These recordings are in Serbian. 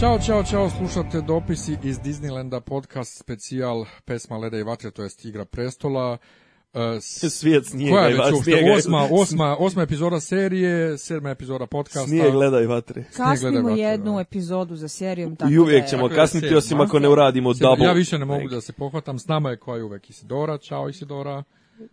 Ćao, čao, čao, slušate dopisi iz Disneylanda, podcast specijal pesma Leda i Vatre, to jest Igra prestola. E, s... Svijet snijega Koja je već Osma, osma, osma epizoda serije, sedma epizoda podcasta. Snijeg gleda i vatre. Kasnimo jednu da. epizodu za serijom. Tako I da uvijek ćemo tako kasniti, osim ako ne uradimo sedma. double. Ja više ne mogu da se pohvatam, s nama je koja je uvek Isidora. Ćao Isidora.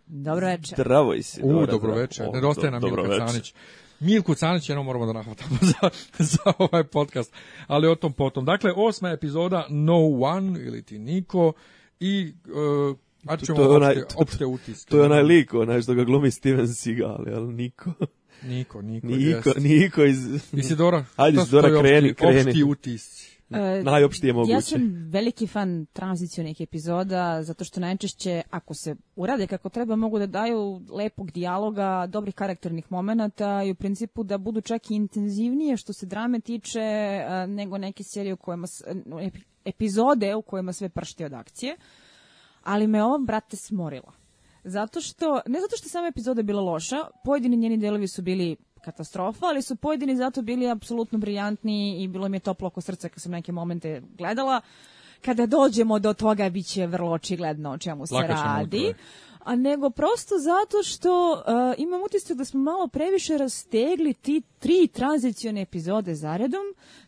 Dobro večer. Zdravo Isidora. U, dobro večer. Nedostaje nam Milka Canić. Milku Canić, jedno moramo da nahvatamo za, za ovaj podcast, ali o tom potom. Dakle, osma epizoda No One ili ti Niko i uh, to, to, je onaj, opšte, opšte utiske. To je onaj lik, onaj što ga glumi Steven Seagal, jel Niko? Niko, Niko, Niko, jest. Niko iz... Isidora, Ajde, Isidora, kreni, kreni. Opšti utisci. E, najopštije moguće. Ja sam veliki fan tranzicionih epizoda, zato što najčešće, ako se urade kako treba, mogu da daju lepog dijaloga, dobrih karakternih momenata i u principu da budu čak i intenzivnije što se drame tiče e, nego neke serije u kojima, epizode u kojima sve pršti od akcije. Ali me ova, brate, smorila. Zato što, ne zato što sama epizoda bila loša, pojedini njeni delovi su bili katastrofa, ali su pojedini zato bili apsolutno briljantni i bilo mi je toplo oko srca kad sam neke momente gledala. Kada dođemo do toga, bit će vrlo očigledno o čemu se Lakašem radi. A nego prosto zato što uh, imam utisak da smo malo previše rastegli ti tri tranzicione epizode zaredom,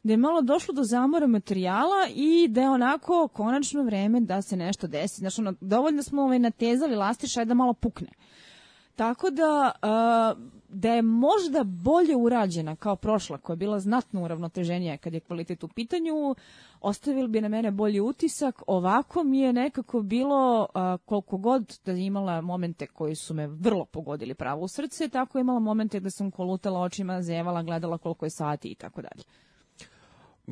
da je malo došlo do zamora materijala i da je onako konačno vreme da se nešto desi. Znači, ono, dovoljno smo ovaj, natezali lastiš, da malo pukne. Tako da, uh, da je možda bolje urađena kao prošla koja je bila znatno uravnoteženija kad je kvalitet u pitanju, ostavili bi na mene bolji utisak. Ovako mi je nekako bilo a, koliko god da je imala momente koji su me vrlo pogodili pravo u srce, tako je imala momente da sam kolutala očima, zevala, gledala koliko je sati i tako dalje.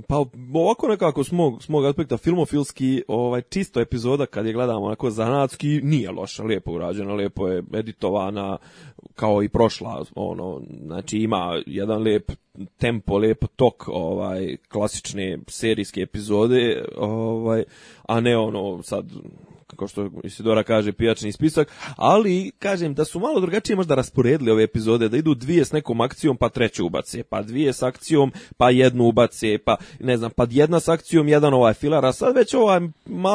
Pa ovako nekako s mog, s mog aspekta filmofilski, ovaj, čisto epizoda kad je gledamo onako zanatski, nije loša, lijepo urađena, lijepo je editovana, kao i prošla, ono, znači ima jedan lijep tempo, lijep tok ovaj klasične serijske epizode, ovaj, a ne ono sad kao što Isidora kaže, pijačni spisak, ali kažem da su malo drugačije možda rasporedili ove epizode, da idu dvije s nekom akcijom, pa treću ubace, pa dvije s akcijom, pa jednu ubace, pa ne znam, pa jedna s akcijom, jedan ovaj filar, a sad već ovaj malo,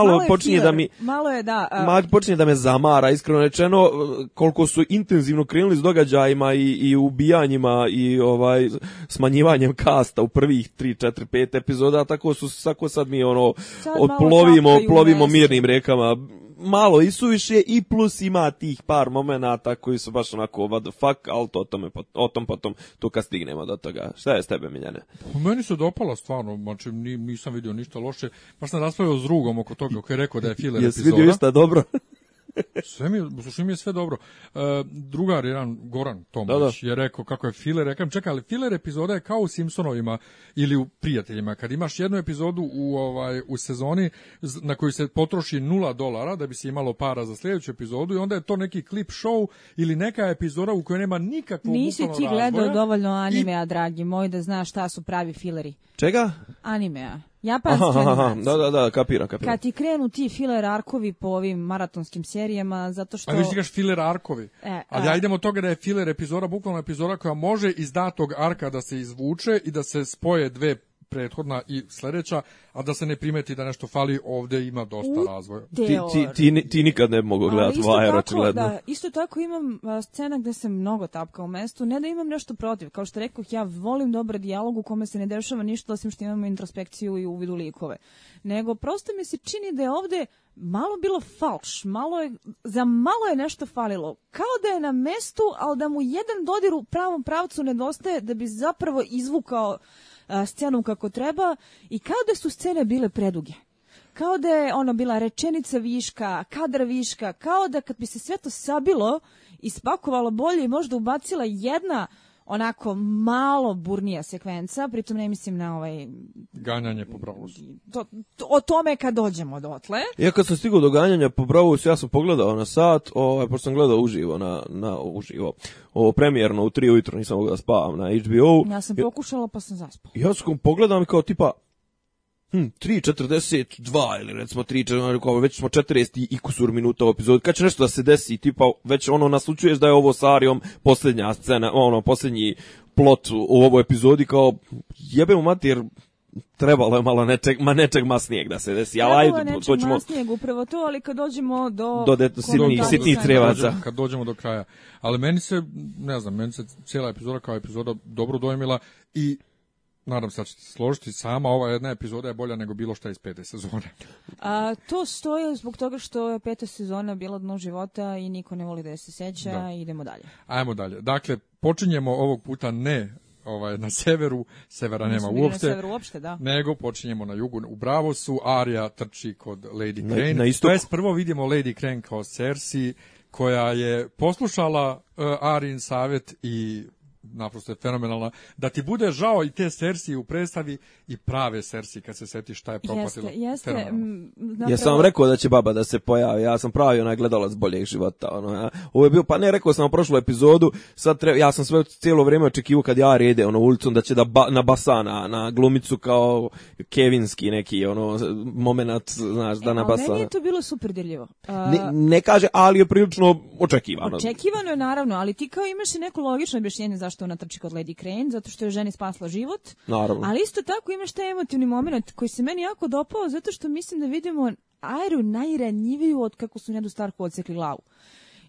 malo počinje filar, da mi... Malo je, da. Um... Malo počinje da me zamara, iskreno rečeno, koliko su intenzivno krenuli s događajima i, i ubijanjima i ovaj smanjivanjem kasta u prvih 3, 4, 5 epizoda, tako su, sako sad mi ono, odplovimo, plovimo mirnim rekama malo i suviše i plus ima tih par momenata koji su baš onako what the fuck, ali to o, tome, o tom potom to kad stignemo do toga. Šta je s tebe, Miljane? U Meni se dopala stvarno, znači nisam vidio ništa loše. Baš sam raspravio s drugom oko toga, koji je rekao da je filler Jesi epizoda. Jesi vidio išta dobro? sve mi, slušaj, mi je sve dobro. Uh, drugar, jedan Goran Tomović, da, da. je rekao kako je filer, rekam, čekaj, ali filer epizoda je kao u Simpsonovima ili u Prijateljima, kad imaš jednu epizodu u, ovaj, u sezoni na koju se potroši nula dolara da bi se imalo para za sljedeću epizodu i onda je to neki klip show ili neka epizoda u kojoj nema nikakvog Nisi ti gledao dovoljno animea, i... dragi moj, da znaš šta su pravi fileri. Čega? Animea. Japanski aha, aha, Da, da, da, kapiram, kapiram. Kad ti krenu ti filer arkovi po ovim maratonskim serijama, zato što... Ali vi kaš filer arkovi. E, Ali a... Da. ja idemo od toga da je filer epizoda, bukvalno epizoda koja može iz datog arka da se izvuče i da se spoje dve prethodna i sledeća, a da se ne primeti da nešto fali, ovde ima dosta U razvoja. Ti, ti, ti, ti nikad ne mogu gledati Vajer, očigledno. Da, isto tako imam scena gde se mnogo tapka u mestu, ne da imam nešto protiv, kao što rekoh, ja volim dobar dijalog u kome se ne dešava ništa, osim što imamo introspekciju i uvidu likove. Nego prosto mi se čini da je ovde malo bilo falš, malo je, za malo je nešto falilo. Kao da je na mestu, ali da mu jedan dodir u pravom pravcu nedostaje da bi zapravo izvukao uh, scenom kako treba i kao da su scene bile preduge kao da je ona bila rečenica viška, kadar viška, kao da kad bi se sve to sabilo, ispakovalo bolje i možda ubacila jedna onako malo burnija sekvenca, pritom ne mislim na ovaj... Ganjanje po brovu. To, to, o tome kad dođemo dotle. Ja kad sam stigao do ganjanja po brovu, ja sam pogledao na sat, ovaj, pošto sam gledao uživo, na, na uživo, o, premijerno u 3 ujutro, nisam mogao da spavam na HBO. Ja sam pokušala pa sam zaspala. Ja sam pogledao kao tipa, hm, 3.42 ili recimo 3.42, već smo 40 i kusur minuta u epizodu, kad će nešto da se desi, tipa već ono naslučuješ da je ovo sa Arijom posljednja scena, ono, posljednji plot u ovoj epizodi, kao jebemo mater, trebalo je malo nečeg, ma nečeg masnijeg da se desi. Ali ajde, nečeg to ćemo... masnijeg, upravo to, ali kad dođemo do... Do, de, sitnih, sitnih trevaca. Kad dođemo do kraja. Ali meni se, ne znam, meni se cijela epizoda kao epizoda dobro dojmila i nadam se da ćete složiti, sama ova jedna epizoda je bolja nego bilo šta iz pete sezone. A, to stoje zbog toga što je peta sezona bila dno života i niko ne voli da je se seća, da. idemo dalje. Ajmo dalje. Dakle, počinjemo ovog puta ne ovaj, na severu, severa nema uopšte, na uopšte da. nego počinjemo na jugu, u Bravosu, Arya trči kod Lady na, Crane. Na istok. To jest, prvo vidimo Lady Crane kao Cersei, koja je poslušala uh, e, Arin savet i naprosto je fenomenalna. Da ti bude žao i te Cersei u predstavi i prave Cersei kad se setiš šta je propatila. Jeste, jeste. Zapravo... Ja sam vam rekao da će baba da se pojavi. Ja sam pravi onaj gledalac boljeg života. Ono, ja. Ovo je bio, pa ne, rekao sam u prošlu epizodu, sad treba, ja sam sve cijelo vrijeme očekivao kad ja rede ono, ulicom da će da ba, na basana, na glumicu kao kevinski neki ono, moment, znaš, da e, na basana. Meni je to bilo super dirljivo. A... Ne, ne, kaže, ali je prilično očekivano. Očekivano je naravno, ali ti kao imaš i neko logično objašnjenje zašto zašto ona trči kod Lady Crane, zato što je ženi spasla život. Naravno. Ali isto tako imaš taj emotivni moment koji se meni jako dopao zato što mislim da vidimo Airu najranjiviju od kako su Nedu Starku odsekli glavu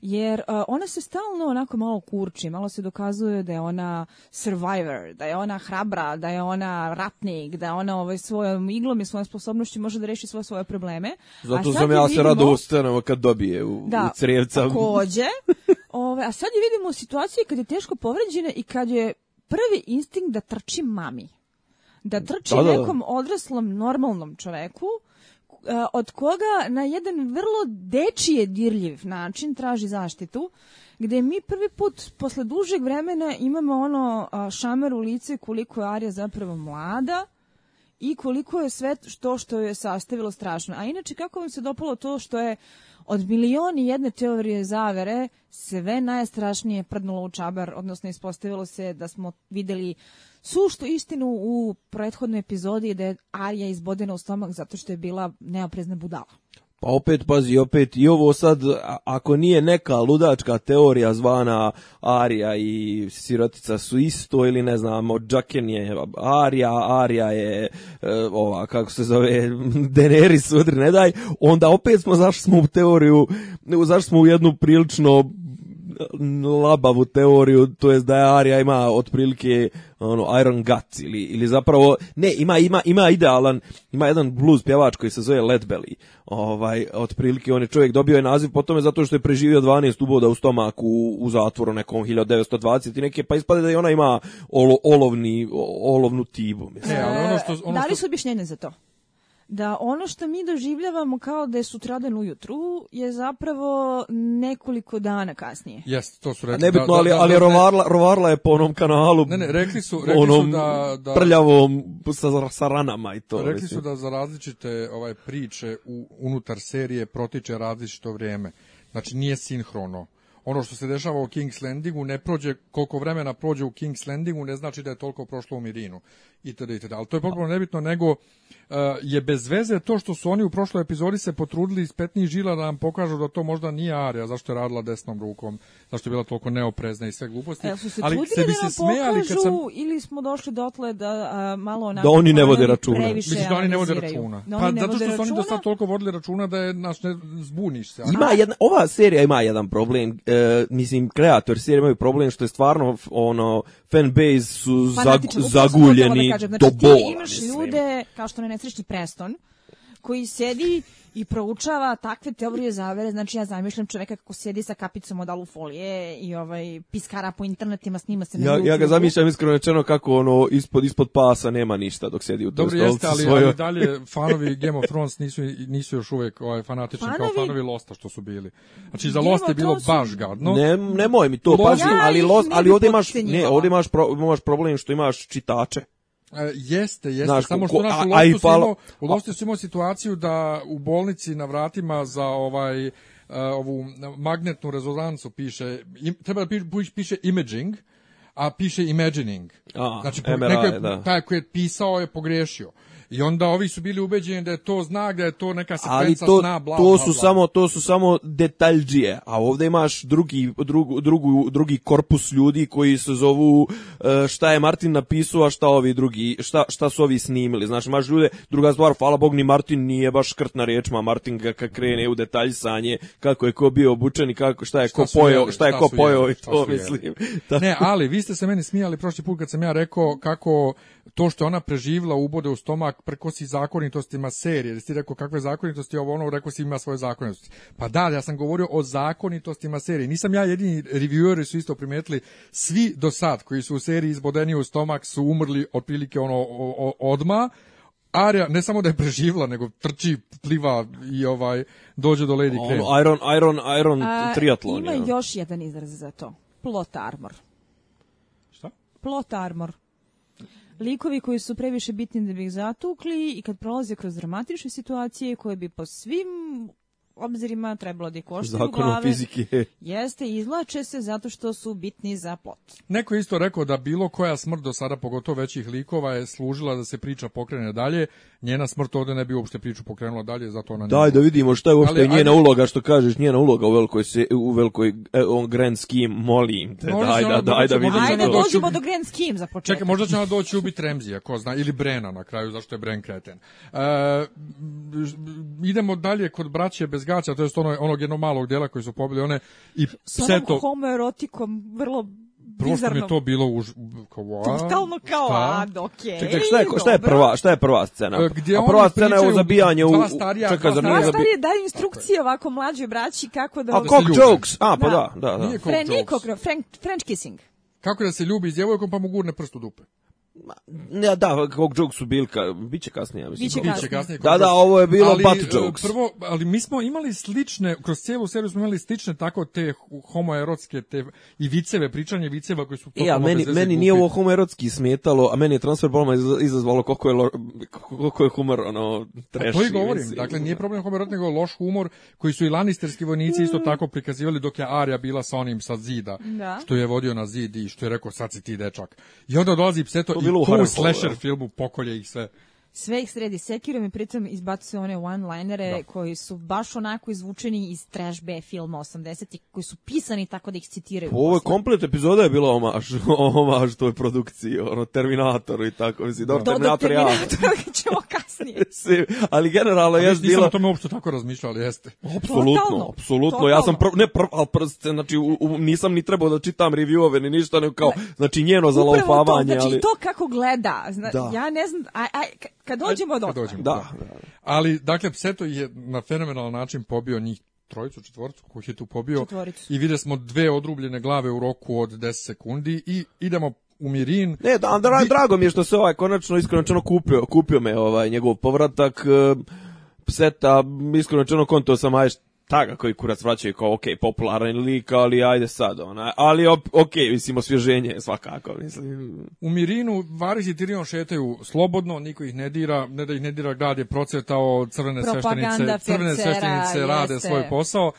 jer ona se stalno onako malo kurči, malo se dokazuje da je ona survivor, da je ona hrabra, da je ona ratnik, da ona ovaj svojom iglom i svojom sposobnošću može da reši svoje svoje probleme. Zato sam ja se rado ustanem kad dobije u, da, u crjevca. Takođe, ove, a sad je vidimo u kad je teško povređena i kad je prvi instinkt da trči mami da, da trči da, da, da. nekom odraslom normalnom čoveku E, od koga na jedan vrlo dečije dirljiv način traži zaštitu, gde mi prvi put posle dužeg vremena imamo ono šamer u lice koliko je Arija zapravo mlada, i koliko je sve što što je sastavilo strašno. A inače, kako vam se dopalo to što je od milioni jedne teorije zavere sve najstrašnije prdnulo u čabar, odnosno ispostavilo se da smo videli uh, suštu istinu u prethodnoj epizodi da je Arija izbodena u stomak zato što je bila neoprezna budala. Pa opet, pazi, opet i ovo sad, ako nije neka ludačka teorija zvana Arija i Sirotica su isto ili ne znamo, Džaken je Arija, Arija je e, ova, kako se zove, Deneri sudri, ne daj, onda opet smo, zašli smo u teoriju, zašli smo u jednu prilično labavu teoriju, to jest da je Arya ima otprilike ono Iron Guts ili ili zapravo ne, ima ima ima idealan, ima jedan blues pjevač koji se zove Led Belly. Ovaj otprilike on je čovjek dobio je naziv po tome zato što je preživio 12 uboda u stomaku u, u zatvoru nekom 1920 i neke pa ispade da i ona ima olo, olovni olovnu tibu, mislim. Ne, ono što e, ono što... Da li su objašnjenje za to? da ono što mi doživljavamo kao da je sutradan ujutru je zapravo nekoliko dana kasnije. Jeste, to su rekli. Nebitno, da, da, da, ali, da, da, ali rovarla, rovarla je po onom kanalu, ne, ne, rekli su, rekli onom su da, da, prljavom sa, sa ranama i to. Rekli su da za različite ovaj priče u, unutar serije protiče različito vrijeme. Znači nije sinhrono ono što se dešava u King's Landingu ne prođe koliko vremena prođe u King's Landingu ne znači da je toliko prošlo u Mirinu i i itd. Ali to je potpuno nebitno nego E, je bez veze to što su oni u prošloj epizodi se potrudili iz petnih žila da nam pokažu da to možda nije Arija, zašto je radila desnom rukom, zašto je bila toliko neoprezna i sve gluposti. E, su se ali se bi da se smijali, kad sam... ili smo došli dotle da a, malo onako... Da oni ne vode računa. Mislim da oni ne vode računa. Da pa zato što su oni do sad toliko vodili računa da je, naš, ne zbuniš se. Ima jedna, ova serija ima jedan problem, e, mislim, kreator serije imaju problem što je stvarno ono, fan base su pa, zag, znači, zaguljeni da znači, do bola. Ti imaš ljude, kao što na nesrećni Preston, koji sedi i proučava takve teorije zavere, znači ja zamišljam čoveka kako sedi sa kapicom od alufolije i ovaj piskara po internetima, snima se na Ja, ja ga zamišljam iskreno rečeno kako ono ispod ispod pasa nema ništa dok sedi u tom Dobro jeste, ali, svojo... ali dalje fanovi Game of Thrones nisu nisu još uvek ovaj fanatični fanovi... kao fanovi Losta što su bili. Znači za Lost je bilo baš gadno. Ne, nemoj mi to, Lost... pazi, ali Lost, ali ovde imaš ne, ovde imaš pro, imaš problem što imaš čitače E, jeste, jeste. Znaš, Samo što ko, naš, u Loftu, palo... imao, imao situaciju da u bolnici na vratima za ovaj e, ovu magnetnu rezonancu piše, treba da piše imaging, a piše imagining. A, znači, MRI, neko je, da. taj koji je pisao je pogrešio. I onda ovi su bili ubeđeni da je to znak, da je to neka sekvenca Ali to, sna, bla, to su bla, bla. samo to su samo detaljđije, a ovde imaš drugi, drugu, drugu, drugi korpus ljudi koji se zovu e, šta je Martin napisao, a šta ovi drugi, šta, šta su ovi snimili. Znaš, imaš ljude, druga stvar, hvala Bog, ni Martin nije baš škrt na ma Martin ga kad krene u detalj sanje, kako je ko bio obučen i kako, šta je šta ko pojeo, jeli, šta je šta ko pojeo i to, mislim. ne, ali vi ste se meni smijali prošli put kad sam ja rekao kako to što ona preživla ubode u stomak prkosi zakonitostima serije. Jer si rekao kakve zakonitosti ovo ono, rekao si ima svoje zakonitosti. Pa da, ja sam govorio o zakonitostima serije. Nisam ja jedini, revieweri su isto primetili, svi do sad koji su u seriji izbodeni u stomak su umrli otprilike ono o, o, odma. Arya ne samo da je preživla, nego trči, pliva i ovaj dođe do Lady Crane. Iron, Iron, Iron A, triatlon. Ima ja. još jedan izraz za to. Plot armor. Šta? Plot armor likovi koji su previše bitni da bi ih zatukli i kad prolaze kroz dramatične situacije koje bi po svim obzirima trebalo da je koštaju Zakonom glave. fizike. Jeste, izlače se zato što su bitni za plot. Neko je isto rekao da bilo koja smrt do sada, pogotovo većih likova, je služila da se priča pokrene dalje. Njena smrt ovde ne bi uopšte priču pokrenula dalje, zato ona nije... da vidimo šta je uopšte njena ajde... uloga, što kažeš, njena uloga u velikoj, se, u velikoj e, on grand scheme, molim te, možda daj, da, daj da vidimo. Ajde, dođemo do grand scheme za početak. Čekaj, možda će ona doći ubiti Remzija, ko zna, ili Brena na kraju, zašto je Bren kreten. Uh, idemo dalje kod braće bez bez gaća, to je ono, onog jednog malog dela koji su pobili one i pseto... homoerotikom vrlo Prosto mi je to bilo už... kao, a, Totalno kao šta? ad, okej. Okay, ček, šta je, šta je prva, šta je prva scena? E, gdje a prva scena je u zabijanju... Dva starija... Čekaj, dva starija, starija daje instrukcije ovako mlađoj braći kako da... A da cock jokes, a pa da, da, da. da. Nije cock jokes. French kissing. Kako da se ljubi s djevojkom pa mu gurne prst u dupe. Ne, da, kog jokes su bilka, biće kasnije, ja mislim. Biće kasnije. kasnije da, da, ovo je bilo ali, butt e, jokes. Prvo, ali mi smo imali slične, kroz cijelu seriju smo imali slične tako te homoerotske te i viceve, pričanje viceva koji su e, totalno ja, meni, meni gupi. nije ovo homoerotski smetalo, a meni je transfer bolma izazvalo koliko je, lo, koliko je humor, ono, trešni. Pa to i govorim, mislim. dakle, nije problem homoerot, nego loš humor koji su i lanisterski vojnici mm. isto tako prikazivali dok je Arya bila sa onim sa zida, da. što je vodio na zid i što je rekao, sad si ti dečak. I onda dolazi pseto, bilo u horror slasher filmu pokolje i sve sve ih sredi sekirom i pritom izbacuje one one-linere da. koji su baš onako izvučeni iz trash B filma 80-ih, koji su pisani tako da ih citiraju. Po ovoj komplet epizoda je bila omaž, omaž toj produkciji, ono, Terminatoru i tako, mislim, dobro, Terminator ja. Do Terminatora ćemo kasnije. ali generalno je bilo... Nisam o tome uopšte tako razmišljao, ali jeste. Apsolutno, apsolutno, ja sam, prv, ne prvo, ali prst, znači, u, u, nisam ni trebao da čitam reviewove ni ništa, nego kao, znači, njeno zalaupavanje. Upravo to, znači, ali... to kako gleda, zna, da. ja ne znam, aj, aj, Kad dođemo do... Kad da, da, da, Ali, dakle, Pseto je na fenomenalan način pobio njih trojicu, četvorcu, koji je tu pobio. Četvoricu. I vidjeli smo dve odrubljene glave u roku od 10 sekundi i idemo u Mirin. Ne, da, da, drago mi je što se ovaj konačno iskreno kupio, kupio me ovaj njegov povratak. Pseta, eh, iskreno rečeno, konto sam, aj, taga koji kurac vraćaju kao, ok, popularan lik, ali ajde sad, ona, ali op, ok, mislim, osvježenje svakako, mislim. U Mirinu Varis i Tirion šetaju slobodno, niko ih ne dira, ne da ih ne dira, grad je procvetao, crvene sveštenice, crvene pecera, sveštenice jeste. rade svoj posao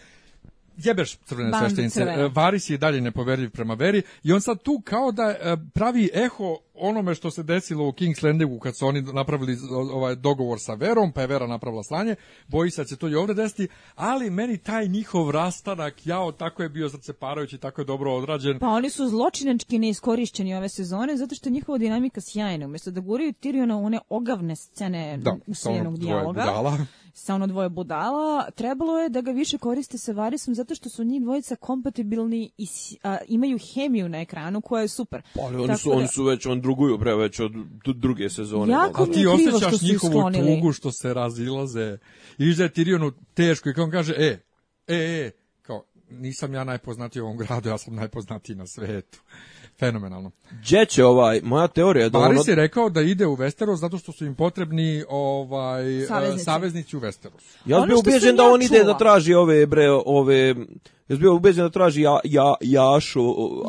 jebeš crvene sveštenice. Varis je dalje nepoverljiv prema veri i on sad tu kao da e, pravi eho onome što se desilo u King's Landingu kad su oni napravili ovaj dogovor sa Verom, pa je Vera napravila slanje, boji se da će to i ovde desiti, ali meni taj njihov rastanak, jao, tako je bio srceparajući, tako je dobro odrađen. Pa oni su zločinački neiskorišćeni ove sezone, zato što je njihova dinamika sjajna. Umesto da guraju Tyriona one ogavne scene da, usvijenog dijaloga, sa ono dvoje budala, trebalo je da ga više koriste sa Varisom, zato što su njih dvojica kompatibilni i a, imaju hemiju na ekranu koja je super. Pa, ali oni, su, da, oni su već on druguju bre već od druge sezone. Jako A ti osjećaš njihovu sklonili. tugu što se razilaze. I viš da je Tirionu teško i kao on kaže, e, e, e, kao, nisam ja najpoznatiji u ovom gradu, ja sam najpoznatiji na svetu. Fenomenalno. Gdje će ovaj, moja teorija je da... Baris ono... je rekao da ide u Westeros zato što su im potrebni ovaj, saveznici, saveznici u Westeros. Ja bih ubijeđen da on čula. ide da traži ove, bre, ove Još bio ubeđen da traži ja, ja, jašu,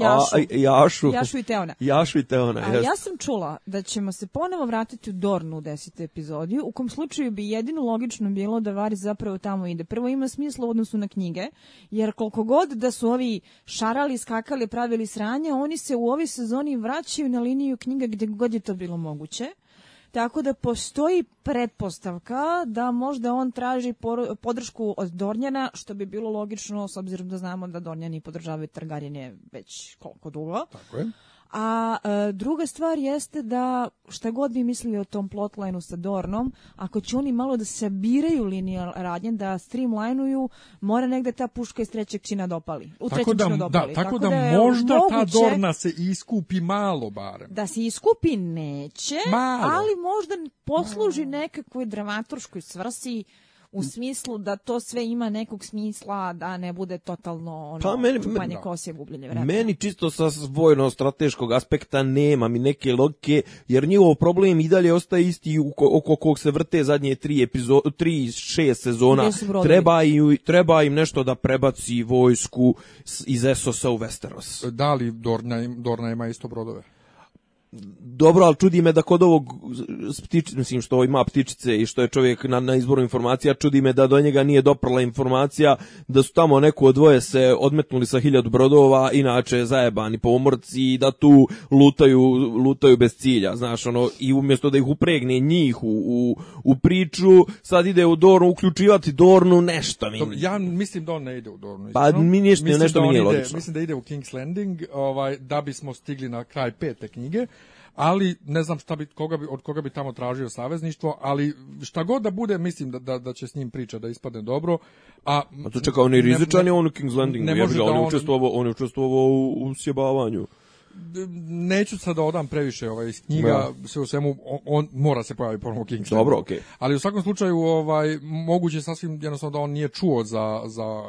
jašu. A, jašu. Jašu i Teona. Jašu i Teona, a, Ja sam čula da ćemo se ponovo vratiti u Dornu u desetoj epizodiju, u kom slučaju bi jedino logično bilo da Varis zapravo tamo ide. Prvo ima smisla u odnosu na knjige, jer koliko god da su ovi šarali, skakali, pravili sranje, oni se u ovoj sezoni vraćaju na liniju knjiga gdje god je to bilo moguće. Tako da postoji pretpostavka da možda on traži podršku od Dornjana, što bi bilo logično s obzirom da znamo da Dornjani podržavaju Targaryen već koliko dugo. Tako je. A e, druga stvar jeste da šta god vi mislili o tom plotlajnu sa Dornom, ako će oni malo da se biraju linije radnje, da streamlinuju, mora negde ta puška iz trećeg čina dopali. Da U tako da, čina da dopali. Da, tako, tako da, da možda ta Dorna se iskupi malo barem. Da se iskupi neće, malo. ali možda posluži malo. nekakvoj dramaturškoj svrsi u smislu da to sve ima nekog smisla, da ne bude totalno ono, pa meni, čupanje meni, da. kose gubljenje vremena. Meni čisto sa vojno strateškog aspekta nema mi neke logike, jer njihov problem i dalje ostaje isti oko kog se vrte zadnje tri, epizo, tri šest sezona. Treba, im, treba im nešto da prebaci vojsku iz Esosa u Westeros. Da li Dorna, Dorna ima isto brodove? dobro, ali čudi me da kod ovog ptič, mislim što ima ptičice i što je čovjek na, na izboru informacija, čudi me da do njega nije doprla informacija da su tamo neku odvoje se odmetnuli sa hiljadu brodova, inače zajebani pomorci i da tu lutaju, lutaju bez cilja, znaš, ono, i umjesto da ih upregne njih u, u, u priču, sad ide u Dornu, uključivati Dornu nešto mi. Ja mislim da on ne ide u Dornu. Pa da mi nešto, mislim nešto da mi nije ide, logično. Mislim da ide u King's Landing, ovaj, da bismo stigli na kraj pete knjige, ali ne znam šta bi, koga bi, od koga bi tamo tražio savezništvo, ali šta god da bude, mislim da, da, da će s njim priča da ispadne dobro. A, a to čeka, on je rizičan, je on u King's Landingu, ne, ne, ne, ne, ne, ne, ne, ne, ne, ne, ne, neću sad da odam previše ovaj iz knjiga no. Da. se u svemu on, on, mora se pojaviti ponovo Kingsley. Dobro, okej. Okay. Ali u svakom slučaju ovaj moguće sasvim jednostavno da on nije čuo za za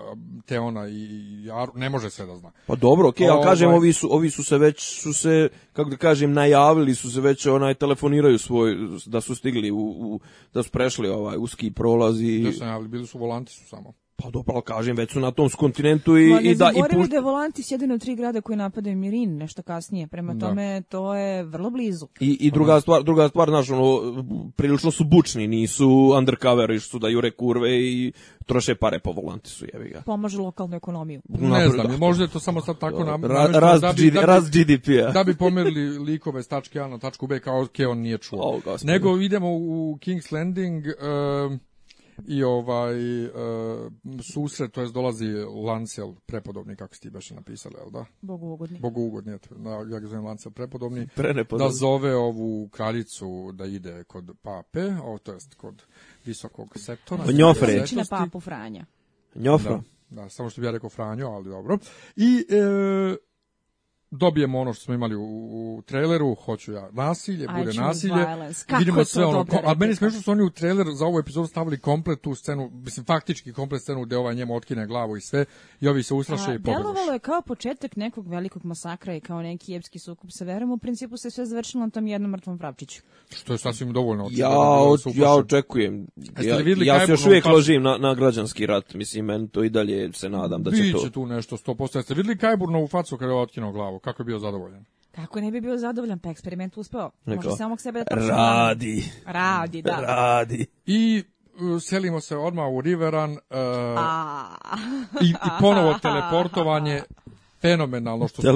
Teona i Aru, ne može sve da zna. Pa dobro, okej, okay, ali kažem ovaj... ovi su ovi su se već su se kako da kažem najavili su se već onaj telefoniraju svoj da su stigli u, u da su prešli ovaj uski prolazi. Da su najavili, bili su volanti su samo. Pa dopalo kažem, već su na tom kontinentu i, Ma, i da... i pušt... da je Volantis jedan od tri grada koji napadaju Mirin nešto kasnije, prema da. tome to je vrlo blizu. I, i druga, stvar, druga stvar, znaš, ono, prilično su bučni, nisu undercover, su da jure kurve i troše pare po Volantisu, jevi ga. Pomažu lokalnu ekonomiju. Ne Napred, znam, da. možda je to samo sad tako nam... Ra, raz, da bi, raz da GDP-a. Da, p-a. da bi pomerili likove s tačke A na tačku B, kao ke on nije čuo. Oh, Nego idemo u King's Landing... Um, i ovaj e, susret, to jest dolazi Lancel prepodobni, kako ste ti baš napisali, jel da? Bogougodni. Bogougodni, eto, na, ja ga zovem Lancel prepodobni, da zove ovu kraljicu da ide kod pape, o, to jest kod visokog sektora. Njofre. Znači na papu Franja. Njofro. Da, da, samo što bi ja rekao Franjo, ali dobro. I e, dobijemo ono što smo imali u, u traileru, hoću ja nasilje, bude nasilje. Vidimo sve ono, a meni smešno su oni u traileru za ovu epizodu stavili komplet tu scenu, mislim faktički komplet scenu gde ovaj njemu otkine glavu i sve i ovi se ustraše i pobegnu. Delovalo je kao početak nekog velikog masakra i kao neki epski sukob sa verom, u principu se sve završilo na tom jednom mrtvom pravčiću. Što je sasvim dovoljno. Očekujem, ja, od, ja da očekujem. Ja, ja se još uvijek paš... ložim na, na građanski rat, mislim, meni to i dalje se nadam da će Biće to. tu nešto 100%. Jeste videli Kajburnovu facu kada je otkinao glavu? ovo? Kako je bio zadovoljan? Kako ne bi bio zadovoljan, pa eksperiment uspeo. Može samog sebe da Radi. Radi, da. Radi. I e, selimo se odmah u Riveran uh, i, i ponovo teleportovanje fenomenalno što su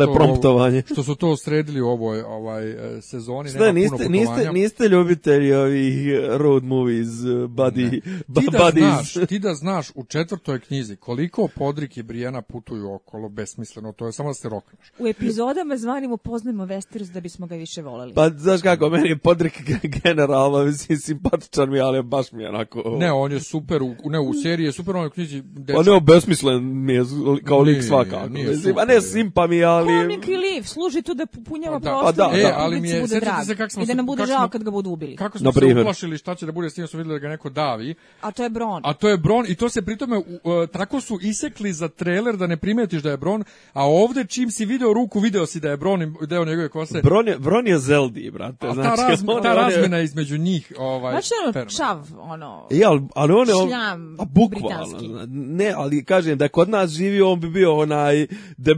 to što su to sredili u ovoj ovaj e, sezoni Šta, nema niste, puno niste, niste ljubitelji ovih e, road movies e, buddy ba, ti da buddies. znaš, ti da znaš u četvrtoj knjizi koliko Podrik i Briana putuju okolo besmisleno to je samo da se rokneš u epizodama zvanimo poznajemo Westeros da bismo ga više voleli pa znaš kako meni je Podrik generalno mislim simpatičan mi ali baš mi je onako ne on je super u, ne u seriji je super on je u knjizi pa ne besmislen mi je kao lik svaka nije, nije, ne simpa mi, ali... Pa Komik relief, služi tu da punjava pa da. prostor. Pa da, e, da. da ali mi je, sjetite se kako smo... I da nam bude žao kad ga budu ubili. Kako smo se uplašili šta će da bude s tim, su videli da ga neko davi. A to je Bron. A to je Bron i to se pritome, uh, e, tako su isekli za trailer da ne primetiš da je Bron, a ovde čim si video ruku, video si da je Bron i deo njegove kose. Bron je, Bron je Zeldi, brate. A znači, ta, razm, ta razmena je... između njih... Ovaj, znači, ono, čav, ono... Ja, e, ali, ali on je... Šljam, a bukvalno. Ne, ali kažem da kod nas živio, on bi bio onaj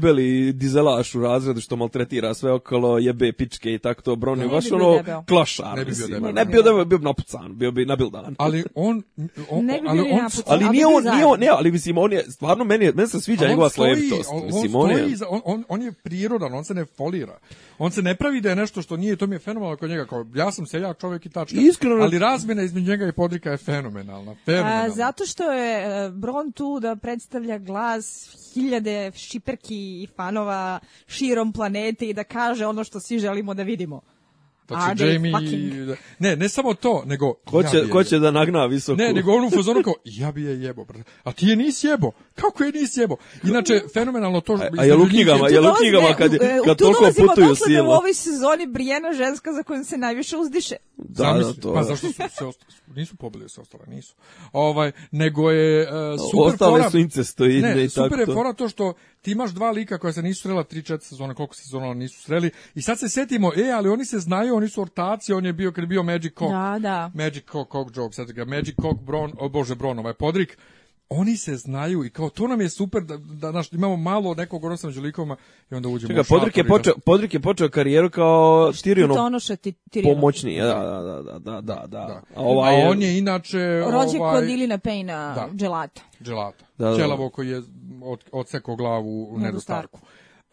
debeli dizelaš u razredu što maltretira sve okolo, jebe pičke i tako to, broni, baš ono debel. klašar. Ne bi bio debel. Ne bi bio debel, bio bi napucan, bio bi nabildan. Ali on... on ne bi ali, on, ali nije on, nije on, ne, ali mislim, on je, stvarno, meni, meni se sviđa njegova slojevitost. On, mislim, on, je... on, on, on je prirodan, on se ne folira. On se ne pravi da je nešto što nije, to mi je fenomenalno kod njega, kao ja sam seljak čovjek i tačka. Iskreno, ali razmjena između njega i podrika je fenomenalna. fenomenalna. A, zato što je eh, Bron tu da predstavlja glas hiljade šiperki i fanova širom planete i da kaže ono što svi želimo da vidimo. Pa Are da Jamie, da- ne, ne samo to, nego... Ko će, ja ko će da nagna visoku? Ne, nego on u fazonu kao, ja bi je jebo, brate. A ti je nisi jebo. Kako je nisi jebo? Inače, fenomenalno to... A, a je u knjigama, je u e, knjigama kad, kad toliko putuju sila. Tu dolazimo u ovoj sezoni Brijena ženska za kojom se najviše uzdiše. Da, Zamisli, da, to je. Pa zašto su se ostali? Nisu pobili se ostale, nisu. Ovaj, nego je uh, super Ostale fora, su incestoidne i tako to. Super je fora to što ti imaš dva lika koja se nisu srela 3-4 sezone, koliko sezona nisu sreli i sad se setimo, e, ali oni se znaju, oni su ortaci, on je bio kad je bio Magic Cock. Da, da. Magic Cock, Cock joke, sad ga Magic Cock, Bron, o oh, bože, Bron, ovaj Podrik, oni se znaju i kao to nam je super da, da naš, imamo malo nekog odnosa među likovima i onda uđemo Čega, u Podrik je, počeo, Podrik je počeo karijeru kao Tirionov Tonoše ti, pomoćni. Da da, da, da, da, da, da, da. A, ovaj A on je inače... Rođe ovaj, kod Ilina Pejna, da, Gelato. Da, da, da. Čelavo koji je od, odsekao glavu u nedostarku. Uh,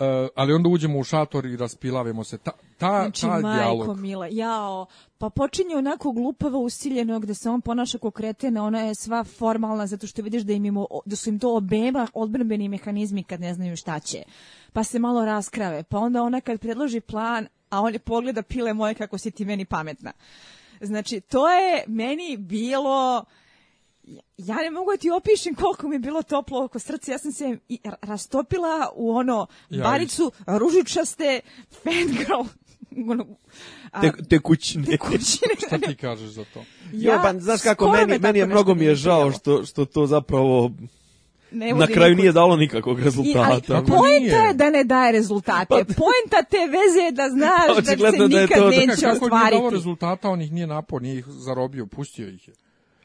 e, ali onda uđemo u šator i raspilavimo se. Ta, ta, znači, ta dijalog. majko mila, jao, pa počinje onako glupavo usiljeno gde se on ponaša ko kretena, ona je sva formalna zato što vidiš da, im im, da su im to obema odbrambeni mehanizmi kad ne znaju šta će. Pa se malo raskrave, pa onda ona kad predloži plan, a on je pogleda pile moje kako si ti meni pametna. Znači, to je meni bilo ja ne mogu da ti opišem koliko mi je bilo toplo oko srca. Ja sam se rastopila u ono ja, baricu ružičaste fangirl. Ono, a, te, te kućine. Te kućine. Šta ti kažeš za to? Ja, jo, ban, pa, znaš kako, meni, meni je mnogo mi je žao što, što to zapravo ne na kraju nije dalo nikakvog rezultata. I, ali pa poenta je da ne daje rezultate. Pa... Poenta te veze je da znaš pa da se da nikad da to... neće ostvariti. Kako nije dalo rezultata, on ih nije napao, nije ih zarobio, pustio ih je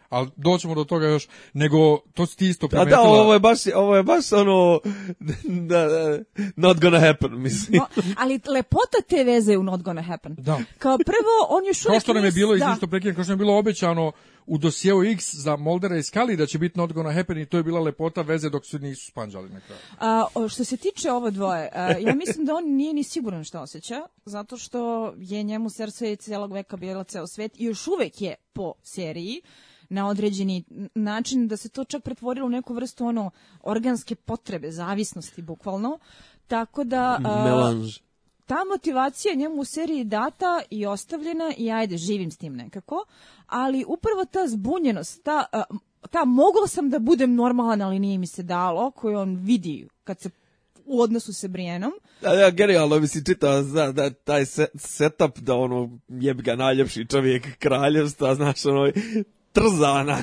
ali doćemo do toga još, nego to si ti isto primetila. A da, ovo je baš, ovo je baš ono, da, da, not gonna happen, mislim. No, ali lepota te veze je u not gonna happen. Da. Kao prvo, on još uvijek... Kao što nam je bilo, da. isto prekidam, kao što nam je bilo obećano u dosijeu X za Moldera i Skali da će biti not gonna happen i to je bila lepota veze dok su nisu spanđali na kraju. A, što se tiče ovo dvoje, a, ja mislim da on nije ni siguran što osjeća, zato što je njemu srce celog veka bila ceo svet i još uvek je po seriji na određeni način, da se to čak pretvorilo u neku vrstu ono organske potrebe, zavisnosti bukvalno. Tako da... Melanž ta motivacija njemu u seriji data i ostavljena i ajde, živim s tim nekako, ali upravo ta zbunjenost, ta, ta mogao sam da budem normalan, ali nije mi se dalo, koju on vidi kad se u odnosu sa Brijenom. Da, ja, genijalno mi si čitao da, da, taj setup da ono jebi ga najljepši čovjek kraljevstva, znaš, ono, trzala na,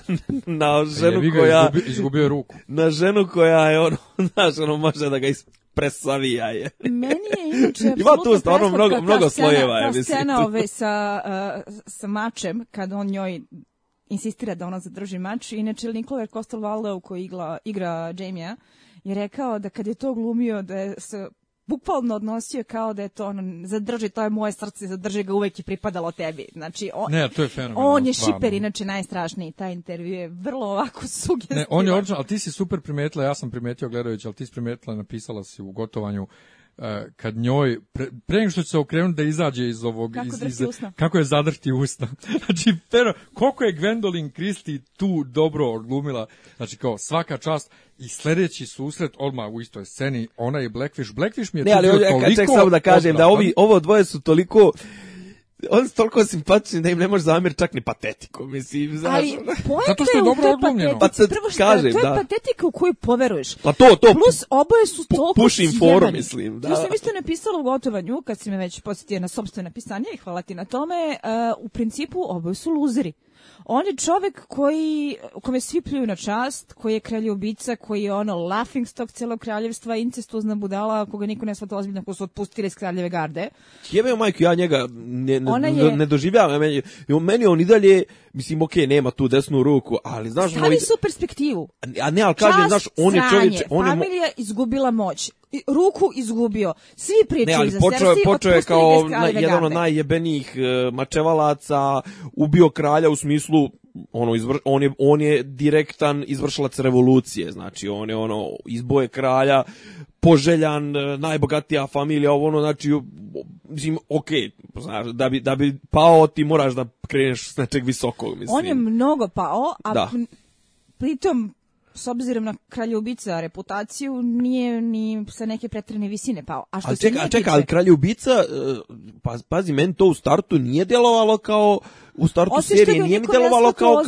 na ženu ja koja... Izgubio, izgubio ruku. Na ženu koja je ono, znaš, ono može da ga ispresavija je. Meni je inače... Ima tu stvarno mnogo, mnogo scena, slojeva. Ta je, scena ove sa, uh, sa mačem, kad on njoj insistira da ona zadrži mač. Inače, Nikola Kostel Waldau koji igla, igra Jamie-a je rekao da kad je to glumio da je se bukvalno odnosio kao da je to ono, zadrži, to je moje srce, zadrži ga uvek i pripadalo tebi. Znači, on, ne, to je fenomenalno. On je stvarno. šiper, inače najstrašniji, taj intervju je vrlo ovako sugestivan. Ne, on je original, ali ti si super primetila, ja sam primetio gledajući, ali ti si primetila, napisala si u gotovanju E, kad njoj, pre, pre nego što će se okrenuti da izađe iz ovog... Kako, iz, iz, kako je zadrti usta. znači, pero, koliko je Gwendolyn Christie tu dobro odglumila, znači kao svaka čast i sledeći susret odmah u istoj sceni, ona i Blackfish. Blackfish mi je ne, ali, e, toliko... Ne, ali samo da kažem odvratan. da ovi, ovo dvoje su toliko on je toliko simpatičan da im ne može zamjeriti čak ni patetiku, mislim. Znaš, Ali pojete Zato što je dobro odlomljeno. Pa sad Prvo što, kažem, to je da. patetika u koju poveruješ. Pa to, to. Plus oboje su toliko Pušim forum, mislim. Da. Još sam isto napisala u gotovanju, kad si me već posjetio na sobstveno pisanje i hvala ti na tome, uh, u principu oboje su luzeri. On je čovek koji, kome svi pljuju na čast, koji je ubica, koji je ono laughing stock celog kraljevstva, incestuzna budala, koga niko ne shvata ozbiljno, ko su otpustili iz kraljeve garde. Jebeo majku, ja njega ne, ne, je... ne doživljavam. Meni, meni on i dalje mislim, okej, okay, nema tu desnu ruku, ali znaš... moj... su perspektivu. A ne, ali kažem, znaš, on je čovječ... On je... Familija izgubila moć. Ruku izgubio. Svi pričaju ne, ali za počeo, Cersei, počeo je kao na, jedan od najjebenijih uh, mačevalaca, ubio kralja u smislu ono izvr, on je on je direktan izvršilac revolucije znači on je ono izboje kralja poželjan, e, najbogatija familija, ovo ono, znači, mislim, ok, znaš, da bi, da bi pao, ti moraš da kreneš s nečeg visokog, mislim. On je mnogo pao, a da. pritom s obzirom na kraljubica reputaciju, nije ni sa neke pretrene visine pao. A što ali čeka, se čeka, ali kraljubica, e, pa, pazi, meni to u startu nije delovalo kao, u startu Osim serije nije mi delovalo kao, kao,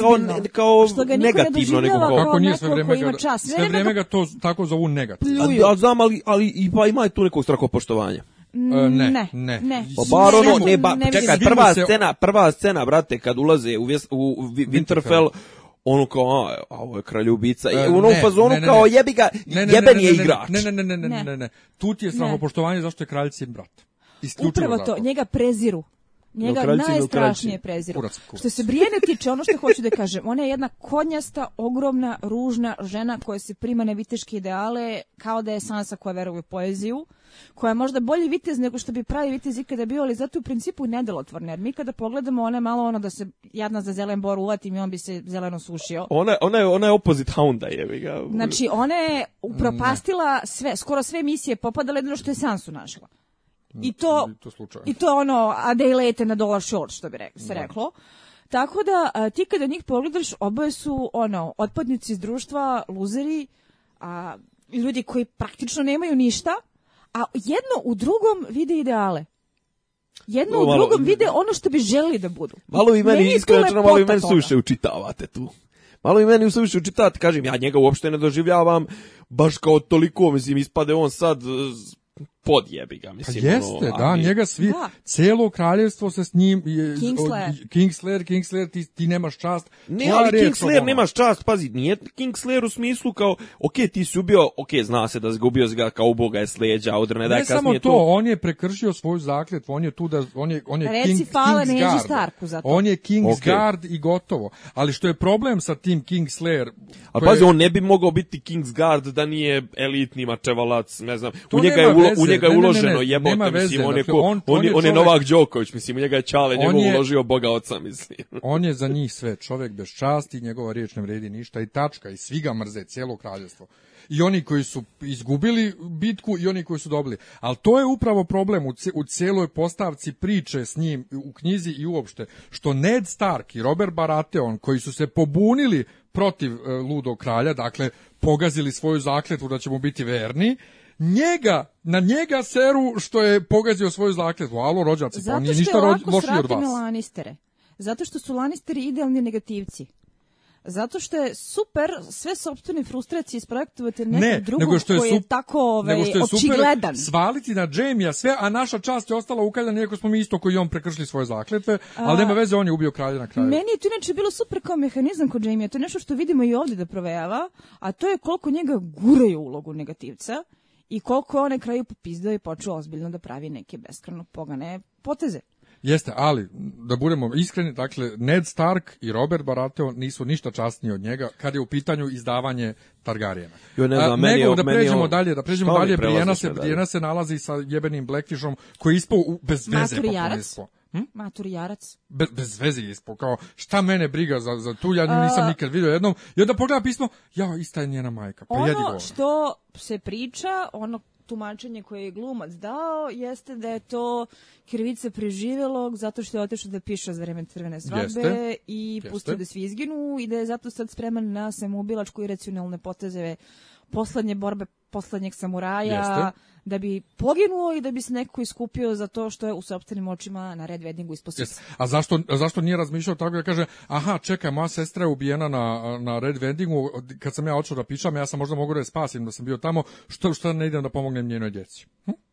kao negativno. Ne nekako. Kako nije sve vreme ga, čas. sve vreme ga to tako zovu negativno. A, a znam, ali, ali i, pa ima tu nekog strahopoštovanja. E, ne, ne, ne. Pa, pa bar ono, ne, ba, čekaj, prva scena, prva scena, brate, kad ulaze u, u Winterfell, ono kao, a, a ovo je kraljubica, i e, ono u fazonu kao, jebi ga, jeben je igrač. Ne, ne, ne, ne, ne, ne, ne, tu ti je sramopoštovanje zašto je kralj sin brat. Isključivo Upravo to, njega preziru. Njega najstrašnije preziru. Što se Brijene tiče, ono što hoću da kažem, ona je jedna konjasta, ogromna, ružna žena koja se prima na viteške ideale, kao da je Sansa koja veruje u poeziju koja je možda bolji vitez nego što bi pravi vitez ikada bio, ali zato u principu nedelotvorna. Jer mi kada pogledamo, ona je malo ono da se jadna za zelen bor uvatim i on bi se zeleno sušio. Ona, ona, je, ona je opozit Hounda, je ga. Znači, ona je upropastila sve, skoro sve misije, popadala jedno što je Sansu našla. I to, I to, slučajno. i to ono, a da i lete na dolar short, što bi reklo, se da. reklo. Tako da, ti kada njih pogledaš, oboje su, ono, otpadnici iz društva, luzeri, a, ljudi koji praktično nemaju ništa, a jedno u drugom vide ideale. Jedno u drugom vide ono što bi želi da budu. Malo vi meni iskreno, malo i meni suviše učitavate tu. Malo i meni suviše učitavate, kažem, ja njega uopšte ne doživljavam baš kao toliko, mislim, ispade on sad pod ga, pa mislim. Pa jeste, ono, da, ali... njega svi, da. celo kraljevstvo se s njim, je, Kingslayer, Kingslayer, Kingslayer ti, ti nemaš čast. Ne, ali Kingslayer ono? nemaš čast, pazi, nije Kingslayer u smislu kao, ok, ti si ubio, ok, zna se da si ga ubio ga kao uboga je sleđa, odrne da je kasnije samo to, on je prekršio svoju zakletvu, on je tu da, on je, on je Reci King, fala Kingsguard. Starku za to. On je Kingsguard okay. i gotovo. Ali što je problem sa tim Kingslayer... A koje... pazi, on ne bi mogao biti Kingsguard da nije elitni mačevalac, ne znam, to u njega je, u, njega je uloženo, jebote, nema veze, mislim, on je, dakle, on, on, je, on je Novak Đoković, mislim, u njega je Čale, njegov je, uložio Boga oca, mislim. On je za njih sve, čovjek bez časti, njegova riječ ne vredi ništa i tačka, i svi ga mrze, cijelo kraljestvo. I oni koji su izgubili bitku i oni koji su dobili. Ali to je upravo problem u cijeloj postavci priče s njim u knjizi i uopšte. Što Ned Stark i Robert Baratheon koji su se pobunili protiv e, ludog kralja, dakle pogazili svoju zakletvu da ćemo biti verni njega, na njega seru što je pogazio svoju zakletvu. Alo, rođaci, pa nije ništa lošiji od vas. Lanistere. Zato što su Lannisteri idealni negativci. Zato što je super sve sopstvene frustracije isprojektovati nekom ne, drugog nego što je koji je tako ovaj, nego što je super Svaliti na Džemija sve, a naša čast je ostala ukaljena, iako smo mi isto koji on prekršili svoje zakletve, ali nema veze, on je ubio kralja na kraju. Meni je to inače bilo super kao mehanizam kod Džemija, to je nešto što vidimo i ovdje da provejava, a to je koliko njega guraju ulogu negativca i koliko je on na kraju popizdao i počeo ozbiljno da pravi neke beskreno pogane poteze. Jeste, ali da budemo iskreni, dakle Ned Stark i Robert Baratheon nisu ništa časniji od njega kad je u pitanju izdavanje Targaryena. Jo, ne znam, A, meni, nego da pređemo dalje, da pređemo dalje, Brijena se, Brijena se nalazi sa jebenim Blackfishom koji je ispao u bezveze. Maturiarac. Hm? Maturijarac. Bez, bez veze je kao, šta mene briga za, za tu, ja nju nisam nikad vidio jednom. I onda pogleda pismo, ja, ista je njena majka. Pa ono ona. što se priča, ono tumačenje koje je glumac dao jeste da je to krivice preživelog zato što je otišao da piše za vreme crvene svadbe i pustio da svi izginu i da je zato sad spreman na samoubilačku i racionalne potezeve poslednje borbe poslednjeg samuraja, Jeste. da bi poginuo i da bi se neko iskupio za to što je u sopstvenim očima na Red Weddingu isposio. Yes. A zašto, zašto nije razmišljao tako da kaže, aha, čekaj, moja sestra je ubijena na, na Red Weddingu, kad sam ja očeo da pišam, ja sam možda mogu da je spasim da sam bio tamo, što, što ne idem da pomognem njenoj djeci? Hm?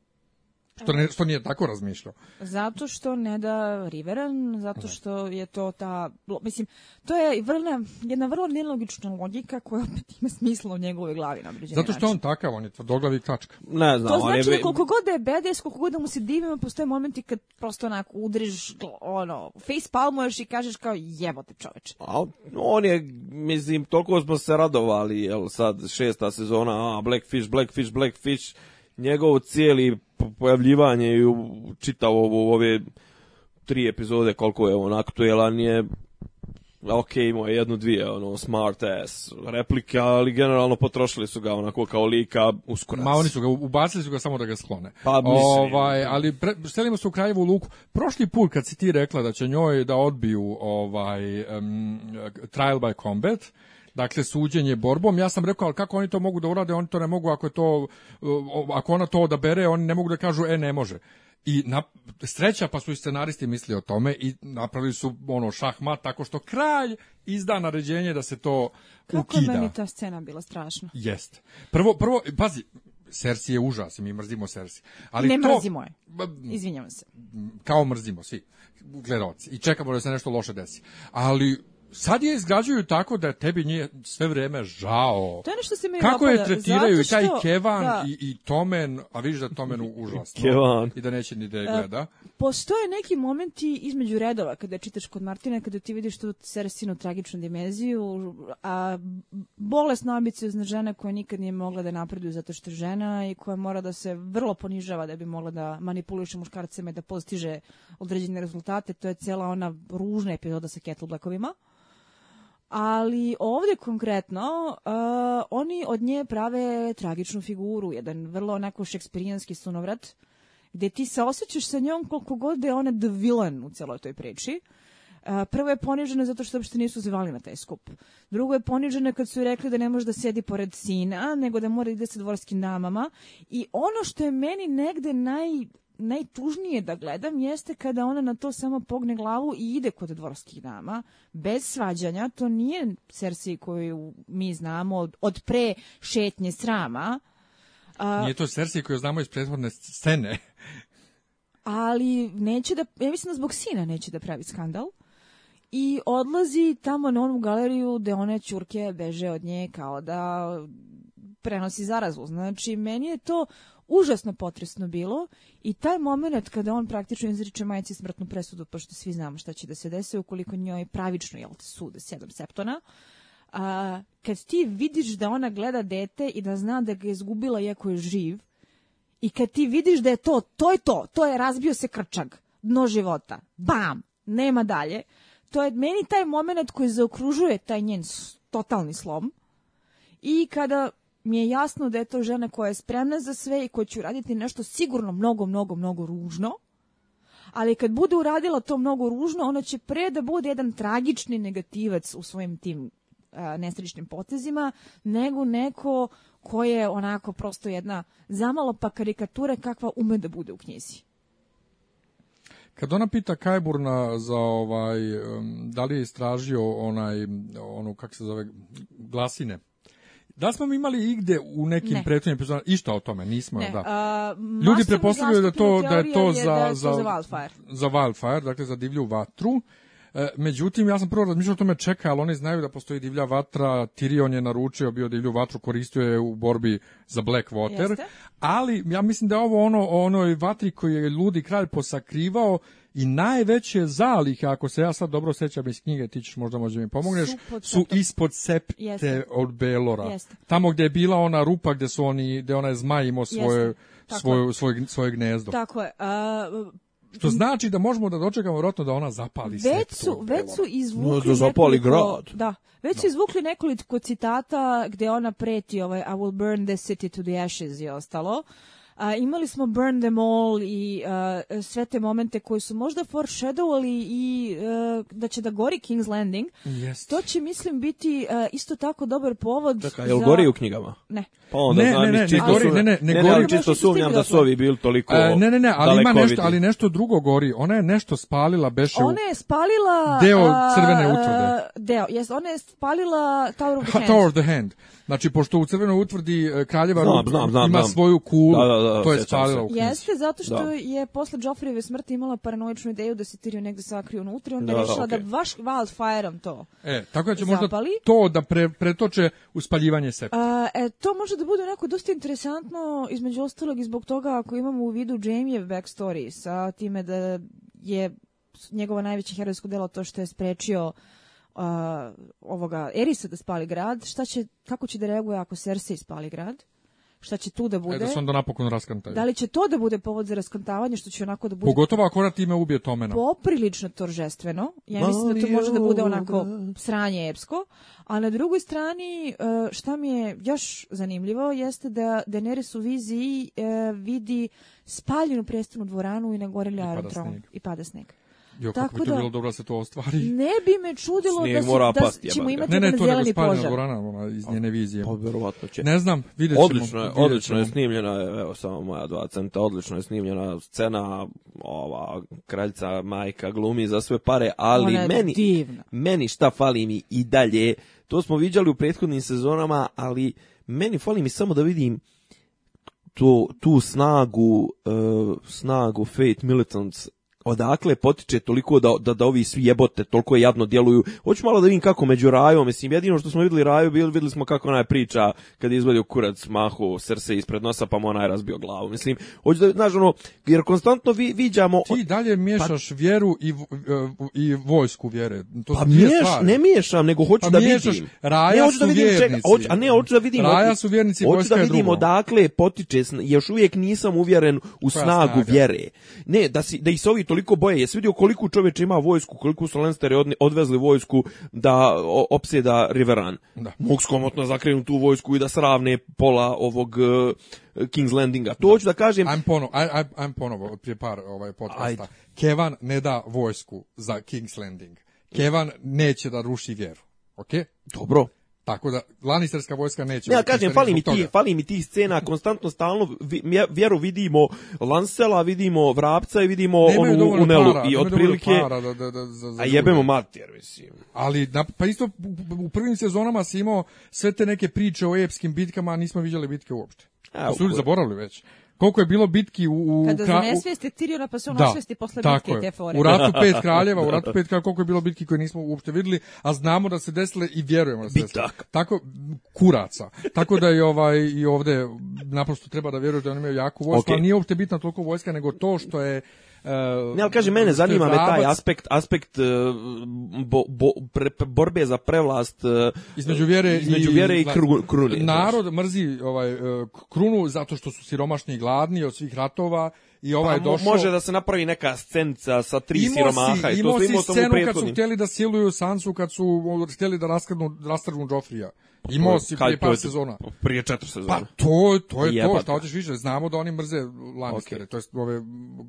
Što, ne, što nije tako razmišljao. Zato što ne da Riveran, zato da. što je to ta... Mislim, to je vrlo, jedna vrlo nelogična logika koja opet ima smisla u njegovoj glavi na Zato što je on takav, on je tvrdoglavi tačka. Ne znam, to znači je... da koliko god da je bedes, koliko god da mu se divimo, postoje momenti kad prosto onako udriš, ono, face palmuješ i kažeš kao jebote čoveče. A on je, mislim, toliko smo se radovali, jel sad šesta sezona, a, Blackfish, Blackfish, Blackfish, njegov cijeli pojavljivanje i čitao ovo, ove tri epizode koliko je on aktuelan je ok, imao je jednu, dvije, ono, smart ass replike, ali generalno potrošili su ga onako kao lika uskorac. Ma oni su ga, ubacili su ga samo da ga sklone. Pa mislim. Ovaj, da. ali pre, selimo se u Kraljevu luku. Prošli put kad si ti rekla da će njoj da odbiju ovaj, um, trial by combat, dakle suđenje borbom. Ja sam rekao, ali kako oni to mogu da urade? Oni to ne mogu ako je to ako ona to odabere, oni ne mogu da kažu e ne može. I na, sreća pa su i scenaristi mislili o tome i napravili su ono šahmat tako što kralj izda naređenje da se to Kako ukida. Kako meni ta scena bila strašna. Jest. Prvo, prvo, pazi, Sersi je užas i mi mrzimo Sersi. Ali ne to, mrzimo je. Izvinjavam se. Kao mrzimo svi gledaoci i čekamo da se nešto loše desi. Ali sad je izgrađuju tako da tebi nije sve vreme žao. To je ono što se mi Kako napada. je tretiraju što, i taj Kevan da. i, i Tomen, a vidiš da Tomen užasno. Kevan. I da neće ni da je e, gleda. postoje neki momenti između redova kada čitaš kod Martina, kada ti vidiš tu Seresinu tragičnu dimenziju, a bolesna ambiciozna žena koja nikad nije mogla da napreduje zato što je žena i koja mora da se vrlo ponižava da bi mogla da manipuliše muškarcima i da postiže određene rezultate. To je cela ona ružna epizoda sa Kettlebackovima ali ovdje konkretno uh, oni od nje prave tragičnu figuru, jedan vrlo onako šekspirijanski sunovrat, gdje ti se osjećaš sa njom koliko god da je ona the villain u celoj toj priči. E, prvo je ponižena zato što uopšte nisu zvali na taj skup. Drugo je ponižena kad su joj rekli da ne može da sedi pored sina, nego da mora da ide sa dvorskim damama. I ono što je meni negde naj najtužnije da gledam jeste kada ona na to samo pogne glavu i ide kod dvorskih dama, bez svađanja, to nije Cersei koju mi znamo od, od pre šetnje srama. A, nije to Cersei koju znamo iz prethodne scene. ali neće da, ja mislim da zbog sina neće da pravi skandal i odlazi tamo na onu galeriju gde one čurke beže od nje kao da prenosi zarazu. Znači, meni je to užasno potresno bilo i taj moment kada on praktično izriče majici smrtnu presudu, pošto svi znamo šta će da se desi ukoliko njoj pravično jel, sude sedam septona, a, kad ti vidiš da ona gleda dete i da zna da ga je izgubila iako je živ, i kad ti vidiš da je to, to je to, to je razbio se krčak, dno života, bam, nema dalje, to je meni taj moment koji zaokružuje taj njen totalni slom i kada mi je jasno da je to žena koja je spremna za sve i koja će uraditi nešto sigurno mnogo, mnogo, mnogo ružno, ali kad bude uradila to mnogo ružno, ona će pre da bude jedan tragični negativac u svojim tim nesrećnim potezima, nego neko ko je onako prosto jedna zamalo pa karikatura kakva ume da bude u knjizi. Kad ona pita Kajburna za ovaj, da li je istražio onaj, onu, kak se zove, glasine, Da smo mi imali igde u nekim ne. prethodnim epizodama išta o tome, nismo, ne. da. A, Ljudi prepostavljaju da to da je to za je da za za wildfire. za wildfire, dakle za divlju vatru. E, međutim, ja sam prvo razmišljao o tome čeka, ali oni znaju da postoji divlja vatra, Tyrion je naručio bio divlju vatru, koristio je u borbi za Blackwater, Jeste. ali ja mislim da je ovo ono onoj vatri koju je ludi kralj posakrivao, i najveće zalihe, ako se ja sad dobro sećam iz knjige, ti ćeš možda možda mi pomogneš, Supod, su ispod septe od Belora. Jeste. Tamo gde je bila ona rupa gde su oni, gdje onaj zmaj imao svoje, svoje, svoje, svoje gnezdo. Tako je. A, što znači da možemo da dočekamo vjerojatno da ona zapali sve. Već su, već su izvukli no, zapali grad. Da, već no. Da. su izvukli nekoliko citata gde ona preti ovaj I will burn the city to the ashes i ostalo. A, imali smo Burn Them All i a, sve te momente koji su možda foreshadowali i a, e, da će da gori King's Landing. Yes. To će, mislim, biti e, isto tako dobar povod Čekaj, jel za... gori u knjigama? Ne. Pa onda ne, znam, ne, ne, čisto gori, su... ne, ne, ne, ne, gori. čisto sumnjam da su ovi bili toliko e, Ne, ne, ne, ali ima nešto, ali nešto drugo gori. Ona je nešto spalila, beše Ona je spalila... Deo crvene utvrde. Deo, jes, ona je spalila Tower of the Hand. Tower of the Hand. Znači, pošto u crvenoj utvrdi e, kraljeva znam, znam, znam, ima svoju kulu, da, da, da da, to je spalilo Jeste, zato što da. je posle Joffreyve smrti imala paranoičnu ideju da se Tyrion negde sakrio unutra i onda da, rešila da, okay. da baš wildfire-om to E, tako da će zapali. možda to da pre, pretoče u spaljivanje septa. A, e, to može da bude onako dosta interesantno, između ostalog i zbog toga ako imamo u vidu Jamiev backstory sa time da je njegovo najveće herojsko delo to što je sprečio uh, ovoga Erisa da spali grad, šta će, kako će da reaguje ako Cersei spali grad? šta će tu da bude. E, da se onda napokon raskantaju. Da li će to da bude povod za raskantavanje, što će onako da bude... Pogotovo ako ona time ubije Tomena. Poprilično toržestveno. Ja mislim da to može da bude onako sranje epsko. A na drugoj strani, e, šta mi je još zanimljivo, jeste da Daenerys u viziji e, vidi spaljenu prestanu dvoranu i nagoreli aerodrom. I I pada sneg. Jo, kako Tako bi to da, bilo dobro da se to ostvari. Ne bi me čudilo Snijeg da, su, da pasti, ćemo imati ne, ne, to je požar. Gorana, ona iz njene vizije. Pa verovatno će. Ne znam, vidjet ćemo. Odlično je, ćemo. odlično je snimljena, evo samo moja dva centa, odlično je snimljena scena, ova kraljica majka glumi za sve pare, ali meni, divna. meni šta fali mi i dalje, to smo viđali u prethodnim sezonama, ali meni fali mi samo da vidim tu, tu snagu, uh, snagu Fate Militants odakle potiče toliko da, da, da ovi svi jebote toliko jadno djeluju. Hoću malo da vidim kako među rajom, mislim, jedino što smo videli raju, bili, videli smo kako onaj priča kad je izvadio kurac mahu srce ispred nosa pa mu onaj razbio glavu. Mislim, hoću da, znaš, ono, jer konstantno vi, viđamo... Ti dalje miješaš pa, vjeru i, e, i vojsku vjere. To pa miješ, ne miješam, nego hoću pa da vidim. Raja ne, hoću da su da vidim vjernici. Čega, hoću, a ne, hoću da vidim... Raja su vjernici, hoću da vidim drugo. odakle potiče, još uvijek nisam uvjeren u Koja snagu snaga? vjere. Ne, da, si, da i se toliko boje. Jesi vidio koliko čoveč ima vojsku, koliko su Lansteri odvezli vojsku da opsjeda Riveran? Da. Mogu skomotno zakrenu tu vojsku i da sravne pola ovog uh, King's Landinga. To da. ću da kažem... I'm ponovo, I'm, I'm ponovo prije par ovaj, podcasta. Ajde. Kevan ne da vojsku za King's Landing. Kevan neće da ruši vjeru. Ok? Dobro. Tako da Lannisterska vojska neće. Ne, ja kažem, fali mi, ti, fali mi tih scena, konstantno stalno vjeru vidimo Lancela, vidimo Vrapca i vidimo nemaju onu Unelu i otprilike para da, da, da, za, za A jebemo mater, mislim. Ali na, pa isto u prvim sezonama se imao sve te neke priče o epskim bitkama, a nismo viđali bitke uopšte. A, su zaboravili već koliko je bilo bitki u... u Kada kra... zanesvijeste Tiriona pa se on da, osvijesti posle bitke je. te fore. U ratu pet kraljeva, u da. ratu pet kraljeva, koliko je bilo bitki koje nismo uopšte videli, a znamo da se desile i vjerujemo da se desile. Tako, kuraca. Tako da je ovaj, i ovde naprosto treba da vjeruješ da on imaju jaku vojsku, okay. ali nije uopšte bitna toliko vojska, nego to što je Uh, ne, ali kaže, mene zanima me taj aspekt, aspekt uh, bo, bo, pre, borbe za prevlast između uh, vjere između vjere i kru, krune. Narod znaš. mrzi ovaj, uh, krunu zato što su siromašni i gladni od svih ratova i pa ovaj pa, došao... Može da se napravi neka scenca sa tri imo siromaha. Si, imao si scenu kad su htjeli da siluju Sansu, kad su htjeli da raskrnu, rastrgnu Džofrija. Imao si prije par sezona. Prije četiri sezona. Pa to, to je Jebata. to, šta hoćeš više. Znamo da oni mrze Lannistere, okay. to je ove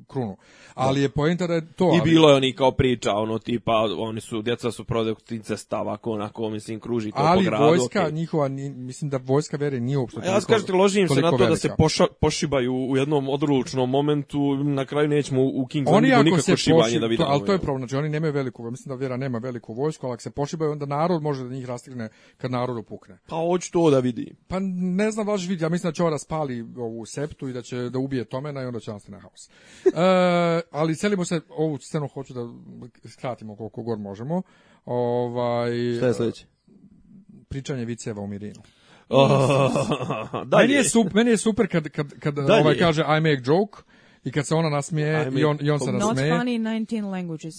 krunu. Ali je poenta da je to... I ali... bilo je oni kao priča, ono tipa, oni su, djeca su produkti incesta, ovako, onako, mislim, kruži to ali po gradu. Ali vojska okay. njihova, mislim da vojska vere nije uopšte ja toliko, kažete, ložim se na to da velika. da se poša, pošibaju u jednom odlučnom momentu, na kraju nećemo u King Kingslandu nikako šibanje poši, da vidimo. To, ali to je problem, znači oni nemaju veliku, mislim da vera nema veliku vojsku, ali ako se pošibaju, onda narod može da njih rastigne kad narod puka pukne. Pa hoću to da vidi. Pa ne znam baš vidi, ja mislim da će ona raspali ovu septu i da će da ubije Tomena i onda će on na haos. e, ali selimo se, ovu scenu hoću da skratimo koliko god možemo. Ovaj, Šta je sledeće? Pričanje viceva u Mirinu. Oh, meni, je super, meni je super kad, kad, kad dalje. ovaj kaže I make joke i kad se ona nasmije I, i on, i on se nasmeje. Not funny 19 languages.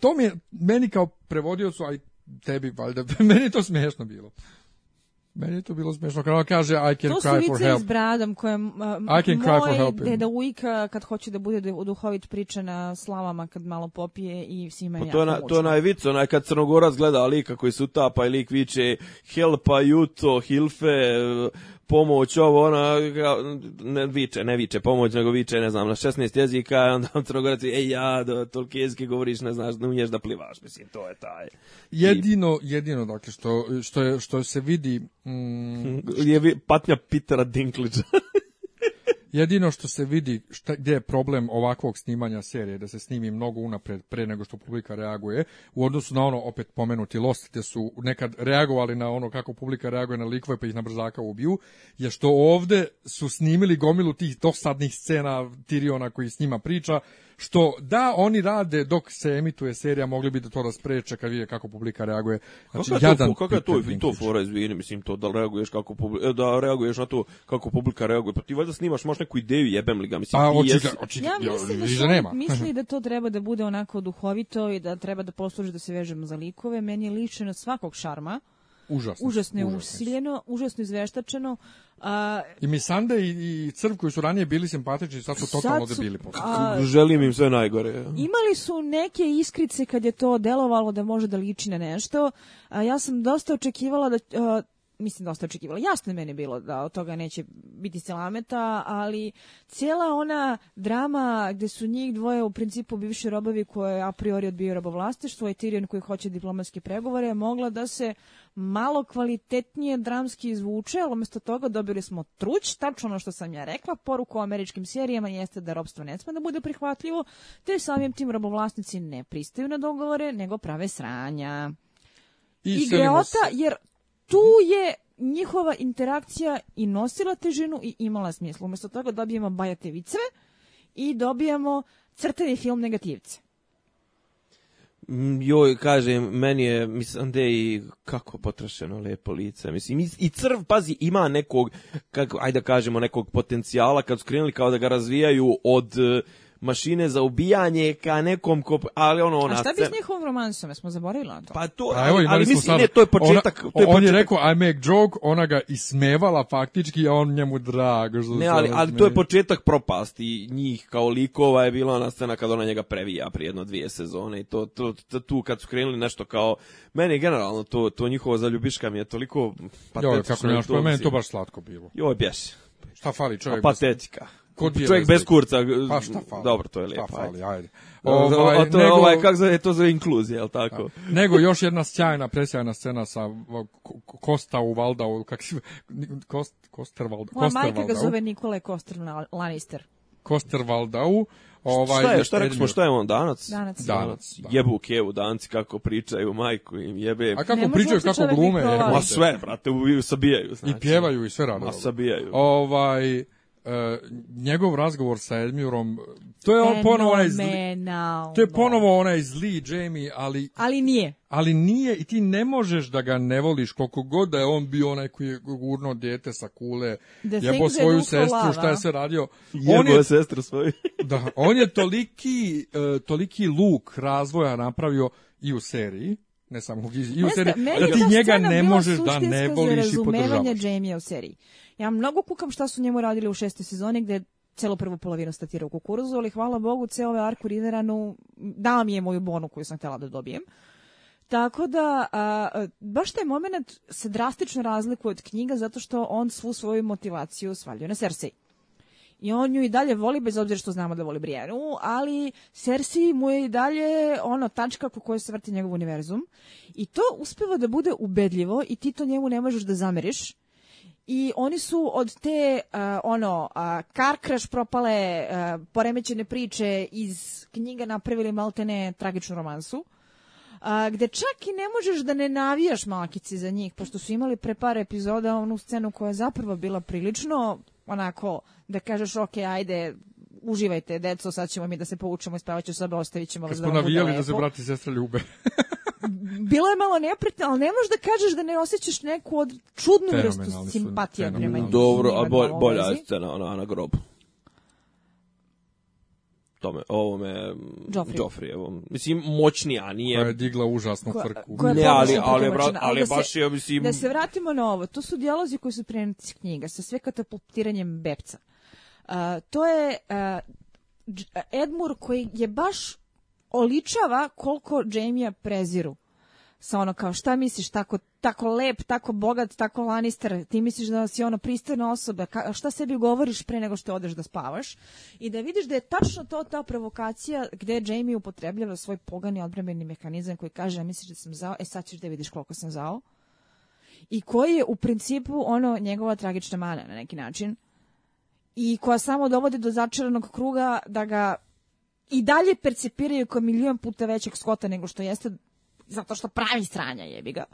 To mi je, meni kao prevodiocu, a i tebi valjda, meni je to smiješno bilo. Meni je to bilo smešno. Kao kaže, I can to cry for help. To su s bradom koje uh, I can cry for help deda ujka kad hoće da bude duhovit priča na slavama kad malo popije i svima pa to je na, To je najvic, onaj kad Crnogorac gleda lika koji se utapa i lik viče helpa, juto, hilfe, uh, pomoć, ovo, ona, ne viče, ne viče pomoć, nego viče, ne znam, na 16 jezika, onda vam trogorac ej, ja, do, da, toliki jezike govoriš, ne znaš, ne umiješ da plivaš, mislim, to je taj. Jedino, I... jedino, dakle, što, što, je, što se vidi... Mm, je patnja Pitera Dinklidža. Jedino što se vidi šta, gdje je problem ovakvog snimanja serije, da se snimi mnogo unapred pre nego što publika reaguje, u odnosu na ono opet pomenuti Lost, gdje su nekad reagovali na ono kako publika reaguje na likove pa ih na brzaka ubiju, je što ovde su snimili gomilu tih dosadnih scena Tiriona koji s njima priča, što da oni rade dok se emituje serija, mogli bi da to raspreče kad vide kako publika reaguje. Znači, kako je to, kako je to, to fora, izvinim mislim, to da reaguješ, kako publika, e, da reaguješ na to kako publika reaguje. Pa ti valjda snimaš možda neku ideju, jebem li ga, mislim. Pa, očigla, očigla, ja mislim da, da nema. misli da to treba da bude onako duhovito i da treba da posluži da se vežemo za likove. Meni je liče na svakog šarma. Užasno, užasno je usiljeno, užasno izveštačeno. A, I Misanda i, i Crv koji su ranije bili simpatični, sad su totalno sad su, debili. A, Želim im sve najgore. Imali su neke iskrice kad je to delovalo da može da liči na nešto. A, ja sam dosta očekivala da... A, mislim dosta da očekivala. Jasno je meni bilo da od toga neće biti selameta, ali cijela ona drama gde su njih dvoje u principu bivši robovi koje a priori odbio robovlastištvo i Tyrion koji hoće diplomatske pregovore mogla da se malo kvalitetnije dramski izvuče, ali umesto toga dobili smo truć, tačno ono što sam ja rekla, poruku o američkim serijama jeste da robstvo ne sme da bude prihvatljivo, te samim tim robovlasnici ne pristaju na dogovore, nego prave sranja. I, I greota, jer tu je njihova interakcija i nosila težinu i imala smislu. Umesto toga dobijemo bajate viceve i dobijamo crteni film negativce. Mm, joj, kažem, meni je Missandei kako potrašeno lepo lice. Mislim, i crv, pazi, ima nekog, kako, ajde da kažemo, nekog potencijala kad su krenuli kao da ga razvijaju od mašine za ubijanje ka nekom ko, ali ono ona. A šta bi s njihovom romansom? Jesmo zaboravili na to. Pa to, a, pa evo, ali, mislim sad, ne, to je početak, ona, to je On početak. je rekao I make joke, ona ga ismevala faktički, a on njemu drago što Ne, ali, ali to je početak propasti njih kao likova je bila ona scena kad ona njega previja prije jedno dvije sezone i to, to, to tu kad su krenuli nešto kao meni generalno to to njihovo zaljubiška mi je toliko patetično. Jo, kako ne, to, pa meni to baš slatko bilo. Joj, bjes. Šta fali čovjek? A pa da patetika čovjek bez kurca. Pa šta fali? Dobro, to je lijepo. Šta fali, ajde. Ovaj, a to nego, ovaj, kako zove, to zove inkluzije, jel tako? A, da. nego još jedna sjajna, presjajna scena sa Kosta u Valda, kak si, Kost, Koster Valda. Moja majka ga zove Nikole Koster Lannister. Koster Valdau. Ovaj, šta je, šta rekli smo, šta je on, danac? Danac. danac da. Jebu kevu danci kako pričaju, majku im jebe. A kako pričaju, kako glume. Ma sve, brate, ubiju, sabijaju. Znači. I pjevaju i sve rade. Ma sabijaju. Ovaj, E, njegov razgovor sa Edmirom, to je on ponovo onaj zli, to je ponovo onaj zli Jamie, ali... Ali nije. Ali nije i ti ne možeš da ga ne voliš koliko god da je on bio onaj koji je gurno dete sa kule, da jebo svoju sestru, šta je se radio. Jebo on je, je sestru svoju. da, on je toliki, e, toliki luk razvoja napravio i u seriji, ne samo u Gizi, i u seriji, da ti njega ne možeš da ne voliš i podržavaš. Jamie u seriji. Ja mnogo kukam šta su njemu radili u šestoj sezoni gde celo prvu polovinu statira u kukuruzu, ali hvala Bogu, ceo ovaj arku Riveranu dala mi je moju bonu koju sam htjela da dobijem. Tako da, a, baš taj moment se drastično razlikuje od knjiga zato što on svu svoju motivaciju svaljuje na Cersei i on nju i dalje voli, bez obzira što znamo da voli Brijenu, ali Cersei mu je i dalje ono tačka po koje se vrti njegov univerzum. I to uspeva da bude ubedljivo i ti to njemu ne možeš da zameriš. I oni su od te uh, ono uh, karkraš propale uh, poremećene priče iz knjiga napravili maltene tragičnu romansu. A, gde čak i ne možeš da ne navijaš makici za njih, pošto su imali pre par epizoda onu scenu koja je zapravo bila prilično onako da kažeš ok, ajde, uživajte deco, sad ćemo mi da se povučemo i spavaću sobe, ostavit ćemo vas da vam bude da lepo. da se brati i sestra ljube. Bilo je malo neprijatno, ali ne možeš da kažeš da ne osjećaš neku od čudnu vrstu simpatije prema njima. Da Dobro, a bolja, bolja je scena, ona na grobu tome, ovome Joffreyevom. Mislim moćni, a nije. Koja je digla užasno koja, crku. Koja ne, ali ali bra, ali da baš je mislim Da se vratimo na ovo. To su dijalozi koji su prenuti iz knjiga sa sve katapultiranjem bepca. Uh, to je uh, Edmur koji je baš oličava koliko Jamie preziru sa ono kao šta misliš tako, tako lep, tako bogat, tako Lannister, ti misliš da si ono pristojna osoba, ka, šta sebi govoriš pre nego što odeš da spavaš i da vidiš da je tačno to ta provokacija gde Jamie upotrebljava svoj pogani odbrambeni mehanizam koji kaže ja misliš da sam zao, e sad ćeš da vidiš koliko sam zao i koji je u principu ono njegova tragična mana na neki način i koja samo dovodi do začaranog kruga da ga i dalje percipiraju kao milion puta većeg skota nego što jeste zato što pravi sranja jebi ga.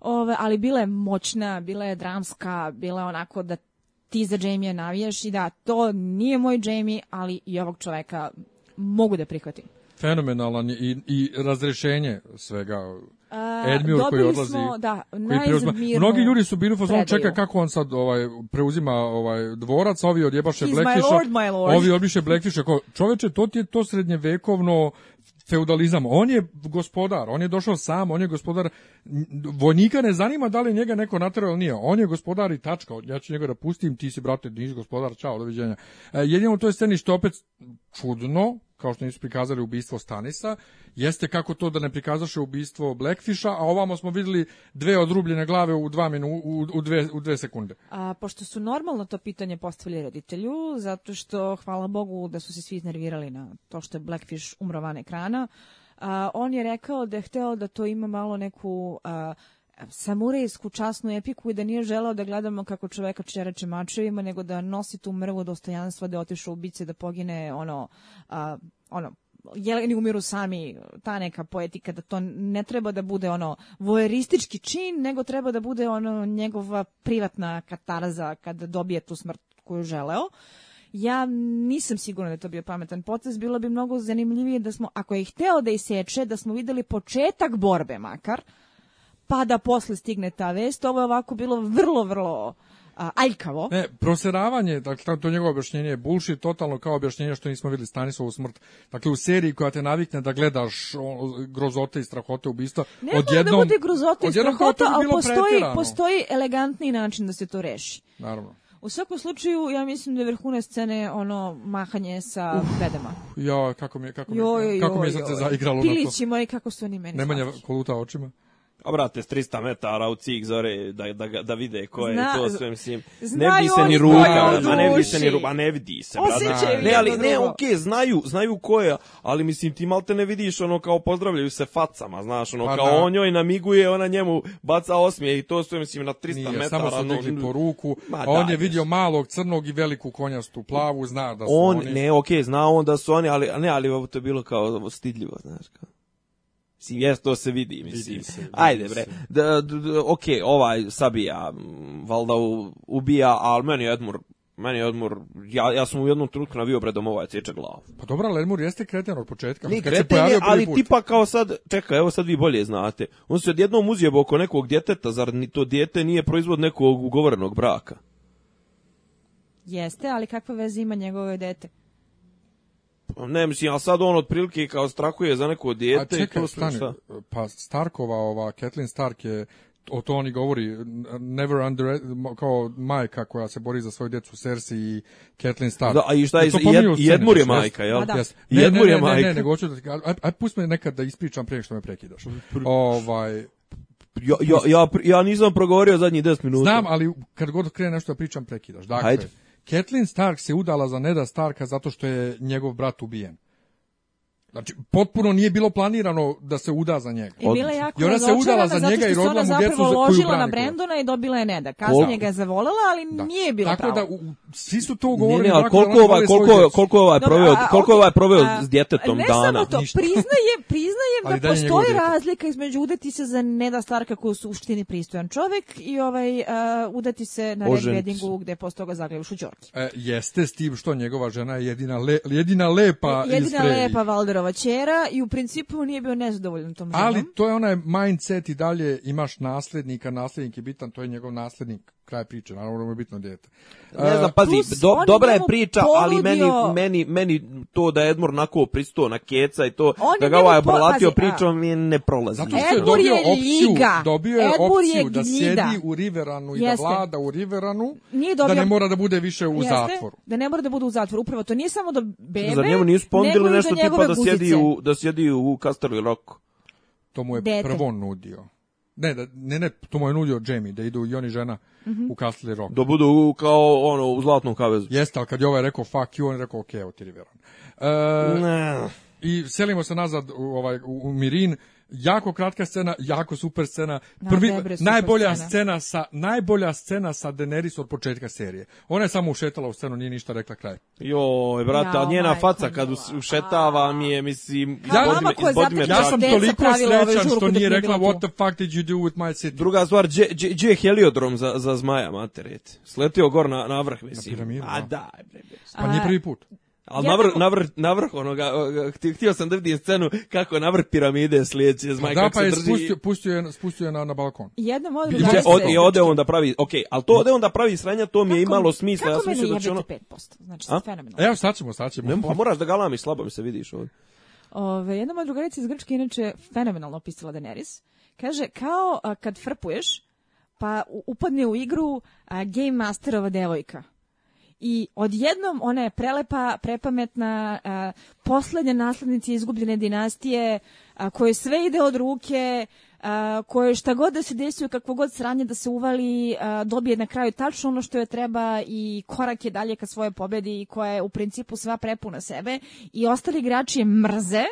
Ove, ali bila je moćna, bila je dramska, bila je onako da ti za Jamie navijaš i da to nije moj Jamie, ali i ovog čoveka mogu da prihvatim. Fenomenalan i, i razrešenje svega Edmure koji odlazi. Smo, da, koji preuzma. Mnogi ljudi su bili fazon čeka kako on sad ovaj preuzima ovaj dvorac, ovi odjebaše Blackfisha. Ovi odbiše Blackfisha. Čoveče, to ti je to srednjevekovno feudalizam. On je gospodar, on je došao sam, on je gospodar. Vojnika ne zanima da li njega neko naterao ili nije. On je gospodar i tačka. Ja ću njega da pustim, ti si brate, nisi gospodar, čao, doviđenja. E, jedino u toj sceni što opet čudno, kao što nisu prikazali ubistvo Stanisa, jeste kako to da ne prikazaše ubistvo Blackfisha, a ovamo smo videli dve odrubljene glave u dva minu, u, u, dve, u dve sekunde. A pošto su normalno to pitanje postavili reditelju, zato što hvala Bogu da su se svi iznervirali na to što je Blackfish umro van ekrana, a, on je rekao da je hteo da to ima malo neku a, samurajsku časnu epiku i da nije želeo da gledamo kako čoveka čereče mačevima, nego da nosi tu mrvu dostojanstva da je otišao u bice, da pogine ono, a, ono, jeleni umiru sami, ta neka poetika, da to ne treba da bude ono vojeristički čin, nego treba da bude ono njegova privatna katarza kada dobije tu smrt koju želeo. Ja nisam sigurna da je to bio pametan potez, bilo bi mnogo zanimljivije da smo, ako je hteo da iseče, da smo videli početak borbe makar, uh, pa da posle stigne ta vest. Ovo je ovako bilo vrlo, vrlo a, aljkavo. Ne, proseravanje, dakle, to njegovo objašnjenje je bullshit, totalno kao objašnjenje što nismo videli Stanisovu smrt. Dakle, u seriji koja te navikne da gledaš o, grozote i strahote ubistva, da odjednom... Ne da bude grozote i strahote, ali postoji, postoji elegantni način da se to reši. Naravno. U svakom slučaju, ja mislim da je vrhune scene ono mahanje sa Uf, bedama. Ja, kako mi je, kako mi, jo, jo, kako mi je srce zaigralo Pilići na to. Pilići moji, kako su oni meni Nemanja koluta očima a brate, 300 metara u cik zore da, da, da vide ko je Zna, to sve, mislim. Ne bi se ni ruka, a ne bi se ni ruka, ne vidi se, brate. Ne, ali ne, okej, okay, znaju, znaju ko je, ali mislim, ti malte ne vidiš ono kao pozdravljaju se facama, znaš, ono pa kao da. on njoj namiguje, ona njemu baca osmije i to sve, mislim, na 300 Nije, metara. samo su digli po ruku, Ma, a on da, je vidio malog crnog i veliku konjastu plavu, zna da su on, oni. Ne, okej, okay, zna on da su oni, ali, ne, ali to je bilo kao stidljivo, znaš, kao. Mislim, jes to se vidi, mislim. Vidi se, vidi Ajde, bre. Da, da, da, ok, ovaj Sabija, valda ubija, ali meni je Edmur meni je Edmur, ja, ja sam u jednom trenutku navio bre da mu ovaj ceče glavu. Pa dobro, ali Edmur jeste kreten od početka. Nije kreten, je, ali put. tipa kao sad, čekaj, evo sad vi bolje znate. On se odjednom uzjebo oko nekog djeteta, zar ni to dijete nije proizvod nekog ugovorenog braka? Jeste, ali kakva veze ima njegove dete? Ne, mislim, ali sad on otprilike kao strahuje za neko dijete. A čekaj, i stani, šta? pa Starkova, ova, Kathleen Stark je o to oni govori never under kao majka koja se bori za svoju djecu Cersei i Catelyn Stark. Da, a i šta je da to jed, Jedmur je znači, majka, jel? Da. Yes. Ne, jedmur je ne, ne, majka. Ne, ne, nego hoću da ti aj, aj pusti me nekad da ispričam prije što me prekidaš. Ovaj Ja, ja, ja, ja nisam progovorio zadnjih 10 minuta. Znam, ali kad god krene nešto da pričam, prekidaš. Dakle, Ajde. Kathleen Stark se udala za Neda Starka zato što je njegov brat ubijen. Znači, potpuno nije bilo planirano da se uda za njega. I bila je jako I ona se udala za njega i rodila mu djecu za koju brani. na Brendona i dobila je Neda. Kasnije ga je zavolela, ali da. nije bilo Tako pravo. da, u, svi su to govorili. Ne, ne, ali koliko, da ova, koliko, koliko je ovaj proveo, Dobre, a, koliko okay, ovaj proveo a, s djetetom ne dana? Ne samo to, Ništa. priznaje, priznajem da postoji razlika između udati se za Neda Starka koji su suštini pristojan čovek i ovaj, uh, udati se na Red Weddingu gde postoje ga zagljuš u Đorki. E, jeste s tim što njegova žena je jedina, le, jedina lepa jedina lepa Valderova njegova čera i u principu nije bio nezadovoljan tom ženom. Ali to je onaj mindset i dalje imaš naslednika, naslednik je bitan, to je njegov naslednik kraj priče, naravno da mu je bitno dete. Ne znam, pazi, Plus, do, dobra je priča, ali meni, meni, meni to da je Edmor onako pristo na keca i to, on da ga ovaj obolatio pričom mi ne prolazi. Zato što je dobio opciju, dobio je opciju da sjedi u Riveranu i da Jeste. da vlada u Riveranu, dobio... da ne mora da bude više u Jeste. zatvoru. Da ne mora da bude u zatvoru, upravo to nije samo da bebe, Zar njemu nisu ponudili nešto tipa da sjedi, u, da sjedi u Castle Rock? To mu je Dete. prvo nudio. Ne, da, ne, ne, to mu je nudio Jamie, da idu i oni žena mm -hmm. u mhm. Castle Rock. Da budu kao ono, u zlatnom kavezu. Jeste, ali kad je ovaj rekao fuck you, on je rekao ok, evo ti Riveron. E, ne. I selimo se nazad u, ovaj, u, u Mirin, jako kratka scena, jako super scena. Prvi, super najbolja scena. scena. sa, najbolja scena sa Daenerys od početka serije. Ona je samo ušetala u scenu, nije ništa rekla kraj. Joj, brate, ja, njena faca kad ušetava mi je, mislim, ja, bodime, je ja sam toliko srećan što da nije rekla what the fuck did you do with my city. Druga stvar, gdje je heliodrom za, za zmaja, materet? Sletio gor na, na vrh, mislim. Na piramidu, A da. Pa nije prvi put. Al ja navr, tako... navr, navr, onoga, htio sam da vidim scenu kako navr piramide slijeće, zmaj pa da, kako pa se drži. Spustio, pustio je, spustio je na, na balkon. Jednom odru da od, I ode on da pravi, ok, ali to hm? ode on da pravi sranja, to mi je imalo smisla. Kako ja meni da jebete da ono... 5%? Znači, fenomenalno. Evo, sad ćemo, sad ćemo. Ne, pa moraš da galami, slabo mi se vidiš ovdje. Ove, jedna moja drugarica iz Grčke inače fenomenalno opisala Daenerys. Kaže, kao kad frpuješ, pa upadne u igru a, Game Masterova devojka i odjednom ona je prelepa, prepametna, a, poslednja naslednica izgubljene dinastije, a, koje sve ide od ruke, a, koje šta god da se desi, kakvo god sranje da se uvali, a, dobije na kraju tačno ono što joj treba i korak je dalje ka svoje pobedi i koja je u principu sva prepuna sebe i ostali igrači je mrze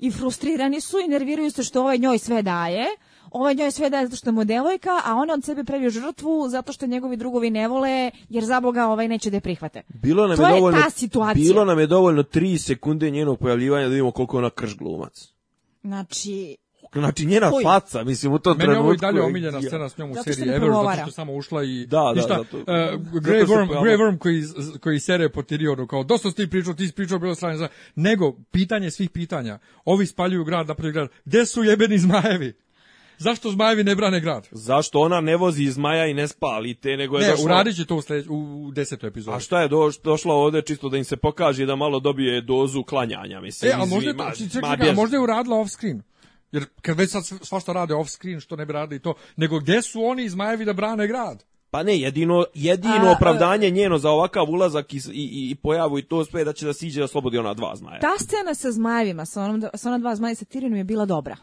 i frustrirani su i nerviraju se što ovaj njoj sve daje, ovaj njoj sve daje zato što je mu devojka, a ona od sebe pravi žrtvu zato što njegovi drugovi ne vole, jer za Boga ovaj neće da je prihvate. Bilo nam to je, je ta situacija. Bilo nam je dovoljno tri sekunde njenog pojavljivanja da vidimo koliko ona krš glumac. Znači, Znači njena Koji? faca, mislim u tom Mene trenutku. Meni ovo i dalje omiljena je... scena s njom u zato seriji Ever, zato što samo ušla i da, da, i da. E, zato, uh, Grey Worm, koji, koji sere po Tirionu, kao dosta si ti pričao, ti si pričao bilo stranje, nego pitanje svih pitanja, ovi spaljuju grad, napravljaju grad, gde su jebeni zmajevi? zašto zmajevi ne brane grad? Zašto ona ne vozi zmaja i ne spali te, nego je ne, došla... uradit će to u, sled... u desetoj epizodi. A šta je do... došla ovde čisto da im se pokaže da malo dobije dozu klanjanja, mislim. E, a možda, izvi, ma, čekaj, čekaj, bez... možda je uradila off screen. Jer kad već sad svašta rade off screen, što ne bi radili to, nego gde su oni zmajevi da brane grad? Pa ne, jedino, jedino a, e- opravdanje njeno za ovakav ulazak i, i, i pojavu i to sve da će da siđe da slobodi ona dva zmaja. Ta scena sa zmajevima, sa, onom, sa ona dva zmaja sa Tirinom je bila dobra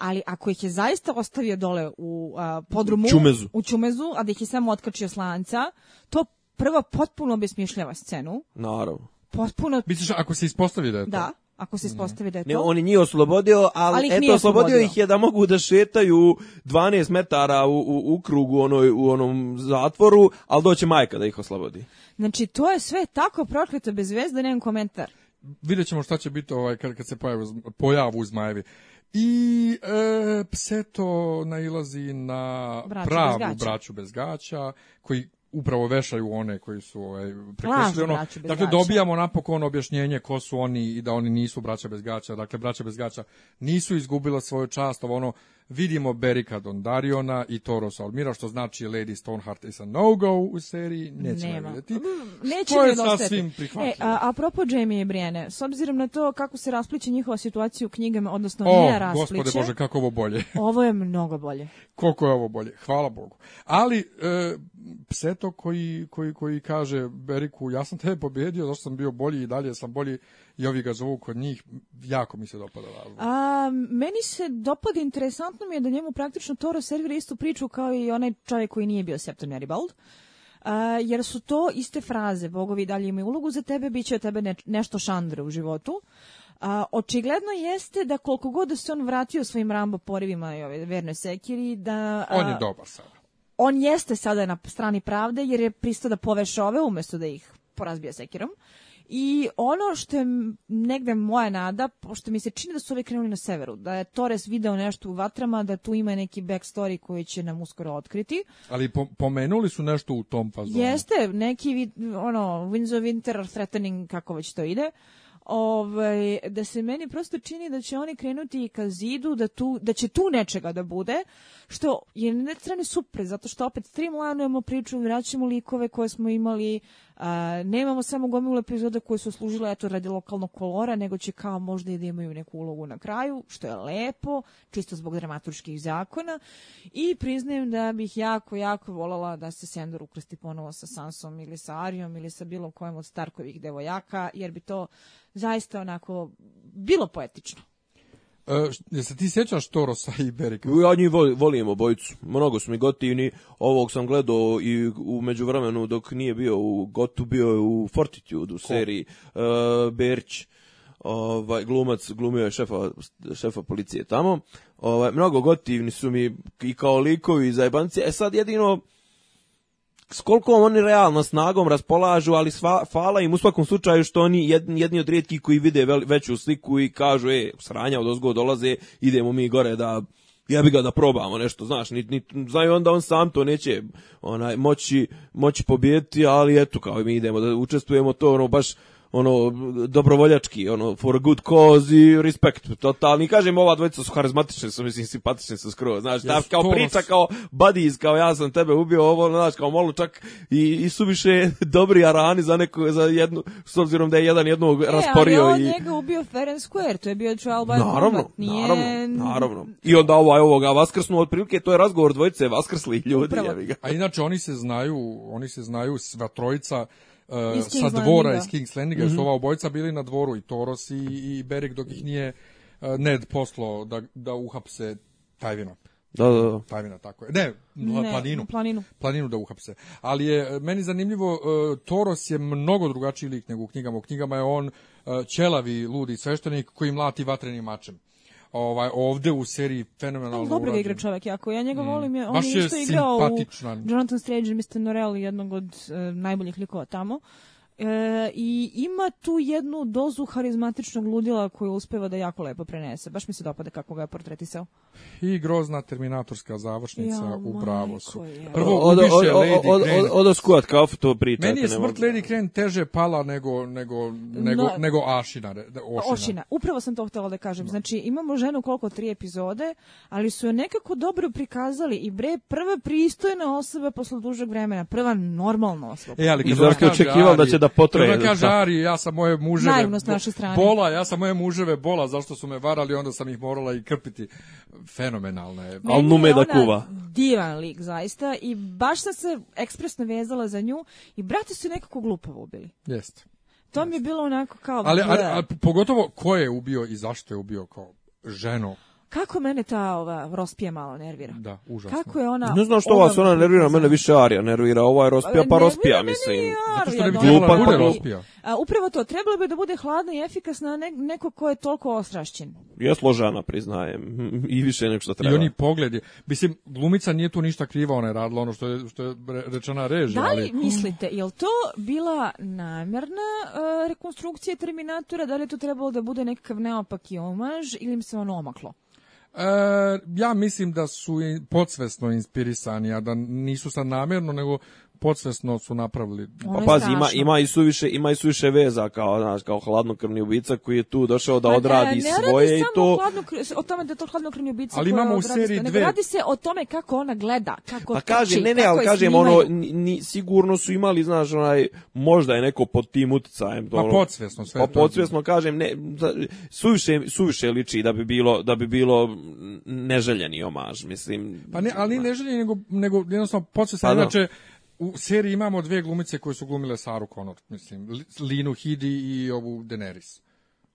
ali ako ih je zaista ostavio dole u a, podrumu, čumezu. u čumezu, a da ih je samo otkačio slanca, to prvo potpuno obesmišljava scenu. Naravno. Potpuno... Misliš, ako se ispostavi da je to? Da, ako se ispostavi da je to. Ne, on je njih oslobodio, ali, ali eto, oslobodio ih je da mogu da šetaju 12 metara u, u, u krugu onoj, u onom zatvoru, ali doće majka da ih oslobodi. Znači, to je sve tako prokleto bez vez da nemam komentar. Vidjet ćemo šta će biti ovaj, kad, kad se pojavu, pojavu zmajevi. I e, Pseto nailazi na braću pravu bez braću bez gaća, koji upravo vešaju one koji su ovaj, prekršili ono. Dakle, dobijamo napokon objašnjenje ko su oni i da oni nisu braća bez gaća. Dakle, braća bez gaća nisu izgubila svoju čast, ovo ono Vidimo Berika Dondariona i Toro Salmira, što znači Lady Stoneheart is a no-go u seriji. Nećemo Nema. vidjeti. Mm, Nećemo je sasvim prihvatljivo. E, a, apropo Jamie i Brienne, s obzirom na to kako se raspliče njihova situacija u knjigama, odnosno o, ne raspliče. O, gospode Bože, kako ovo bolje. ovo je mnogo bolje. Koliko je ovo bolje, hvala Bogu. Ali, e, pseto koji, koji, koji kaže Beriku, ja sam tebe pobjedio, zašto sam bio bolji i dalje sam bolji, i ovi ga zovu kod njih, jako mi se dopada Lalvo. A, meni se dopada, interesantno mi je da njemu praktično Toro servira istu priču kao i onaj čovjek koji nije bio Septon Aribald. Uh, jer su to iste fraze, bogovi dalje imaju ulogu za tebe, bit će od tebe ne, nešto šandre u životu. A, očigledno jeste da koliko god da se on vratio svojim Rambo porivima i ove vernoj sekiri, da... A, on je dobar sada. On jeste sada na strani pravde jer je pristao da poveša ove umesto da ih porazbija sekirom. Uh, I ono što je negde moja nada, pošto mi se čini da su ovi krenuli na severu, da je Torres video nešto u vatrama, da tu ima neki backstory koji će nam uskoro otkriti. Ali po, pomenuli su nešto u tom fazonu. Jeste, neki ono, Winds of Winter Threatening, kako već to ide. Ovaj, da se meni prosto čini da će oni krenuti i ka zidu, da, tu, da će tu nečega da bude, što je na strane super, zato što opet streamlanujemo priču, vraćamo likove koje smo imali, nemamo samo gomilu epizoda koje su služile eto radi lokalnog kolora, nego će kao možda i da imaju neku ulogu na kraju, što je lepo, čisto zbog dramaturških zakona. I priznajem da bih jako, jako volala da se Sendor ukrsti ponovo sa Sansom ili sa Arijom ili sa bilo kojem od Starkovih devojaka, jer bi to zaista onako bilo poetično. Uh, se ti sjećaš Torosa i Berika? Ja njih volim, volim obojicu. Mnogo su mi gotivni. Ovog sam gledao i u međuvremenu dok nije bio u Gotu, bio je u Fortitude u seriji uh, e, Berć. Ovaj glumac glumio je šefa šefa policije tamo. Ovaj mnogo gotivni su mi i kao likovi za jebanci. E sad jedino s koliko oni realno snagom raspolažu, ali sva, fala im u svakom slučaju što oni jedni, jedni od rijetkih koji vide veću sliku i kažu, e, sranja od ozgo dolaze, idemo mi gore da ja bi ga da probamo nešto, znaš, ni, ni, znaju onda on sam to neće onaj, moći, moći pobijeti, ali eto, kao i mi idemo da učestvujemo to, ono, baš ono dobrovoljački, ono for a good cause i respect. Totalni kažem ova dvojica su harizmatični, su mislim simpatični su skroz. znači yes, da, kao priča kao buddies, kao ja sam tebe ubio, ovo znači kao malo čak i, i su više dobri arani za neko za jednu s obzirom da je jedan jednog e, rasporio ali on i njega ubio fair and square, to je bio trial by naravno, nije... naravno, naravno. I onda ovaj ovoga vaskrsnu otprilike to je razgovor dvojice vaskrsli ljudi, A inače oni se znaju, oni se znaju sva trojica sa dvora da. iz Kings Landinga, mm -hmm. su ova obojca bili na dvoru i Toros i, i Berik dok ih nije e, Ned poslao da, da uhapse Tajvina. Da, da, da. Tajvina, tako je. Ne, ne, planinu. planinu. Planinu da uhapse. Ali je, e, meni zanimljivo, uh, Toros je mnogo drugačiji lik nego u knjigama. U knjigama je on uh, ćelavi, ludi sveštenik koji mlati vatrenim mačem ovaj ovde u seriji fenomenalno urađen. Dobro igra čovjek, jako ja njega mm. volim, on Baš je isto igrao u Jonathan Strange, Mr. Norelli, jednog od e, najboljih likova tamo. E, I ima tu jednu dozu harizmatičnog ludila koju uspeva da jako lepo prenese. Baš mi se dopada kako ga je portretisao. I grozna terminatorska završnica ja, u Bravosu. Prvo od, ubiše Lady Crane. Odo skuat, kao to pričate. Meni je smrt Lady Crane teže pala nego, nego, nego, no, nego Ašina. Da, Ošina. Ošina. Upravo sam to htela da kažem. No. Da. Znači, imamo ženu koliko tri epizode, ali su je nekako dobro prikazali i bre, prva pristojna osoba posle dužeg vremena, prva normalna osoba. E, ali kad I očekivao da će da potraje. Da kaže Ari, ja sam moje muževe Naivnost naše strane. bola, ja sam moje muževe bola, zašto su me varali, onda sam ih morala i krpiti. Fenomenalna je. Al nume da kuva. Divan lik zaista i baš sam se ekspresno vezala za nju i brate su nekako glupavo ubili. Jeste. To mi je bilo onako kao... Ali, ali, ali, pogotovo ko je ubio i zašto je ubio kao ženo Kako mene ta ova Rospija malo nervira? Da, užasno. Kako je ona? Ne znam što ona vas ona nervira, mene više Arija nervira, ova je Rospija pa, pa Rospija mislim. Zato što ne bi da, glupa pa Rospija. A, upravo to, trebalo bi da bude hladna i efikasna ne, neko ko je toliko ostrašćen. Ja složena, priznajem, i više nego što treba. I oni pogledi, mislim, glumica nije tu ništa kriva, ona je radila ono što je, što je rečena režija. Da li ali... mislite, je li to bila namjerna uh, rekonstrukcija Terminatora, da li je to trebalo da bude nekakav neopak i omaž ili im se ono omaklo? E, ja mislim da su podsvesno inspirisani, a da nisu sad namjerno, nego podsvesno su napravili. Pa pazi, ima, ima, i suviše, ima i suviše veza kao, znaš, kao hladnokrvni ubica koji je tu došao da odradi ne, ne svoje radi i to... Hladno, o tome da je to hladnokrvni ubica ali imamo u seriji dve. Radi se o tome kako ona gleda, kako pa kaže, ne, ne, ali kažem, ono, ni, sigurno su imali, znaš, onaj, možda je neko pod tim uticajem. Pa podsvesno sve. Pa podsvesno, kažem, ne, suviše, suviše liči da bi bilo, da bi bilo neželjeni omaž, mislim. Pa ne, ali neželjeni, nego, nego jednostavno podsvesno, pa, da. inače, u seriji imamo dve glumice koje su glumile Saru Connor, mislim, Linu Hidi i ovu Daenerys.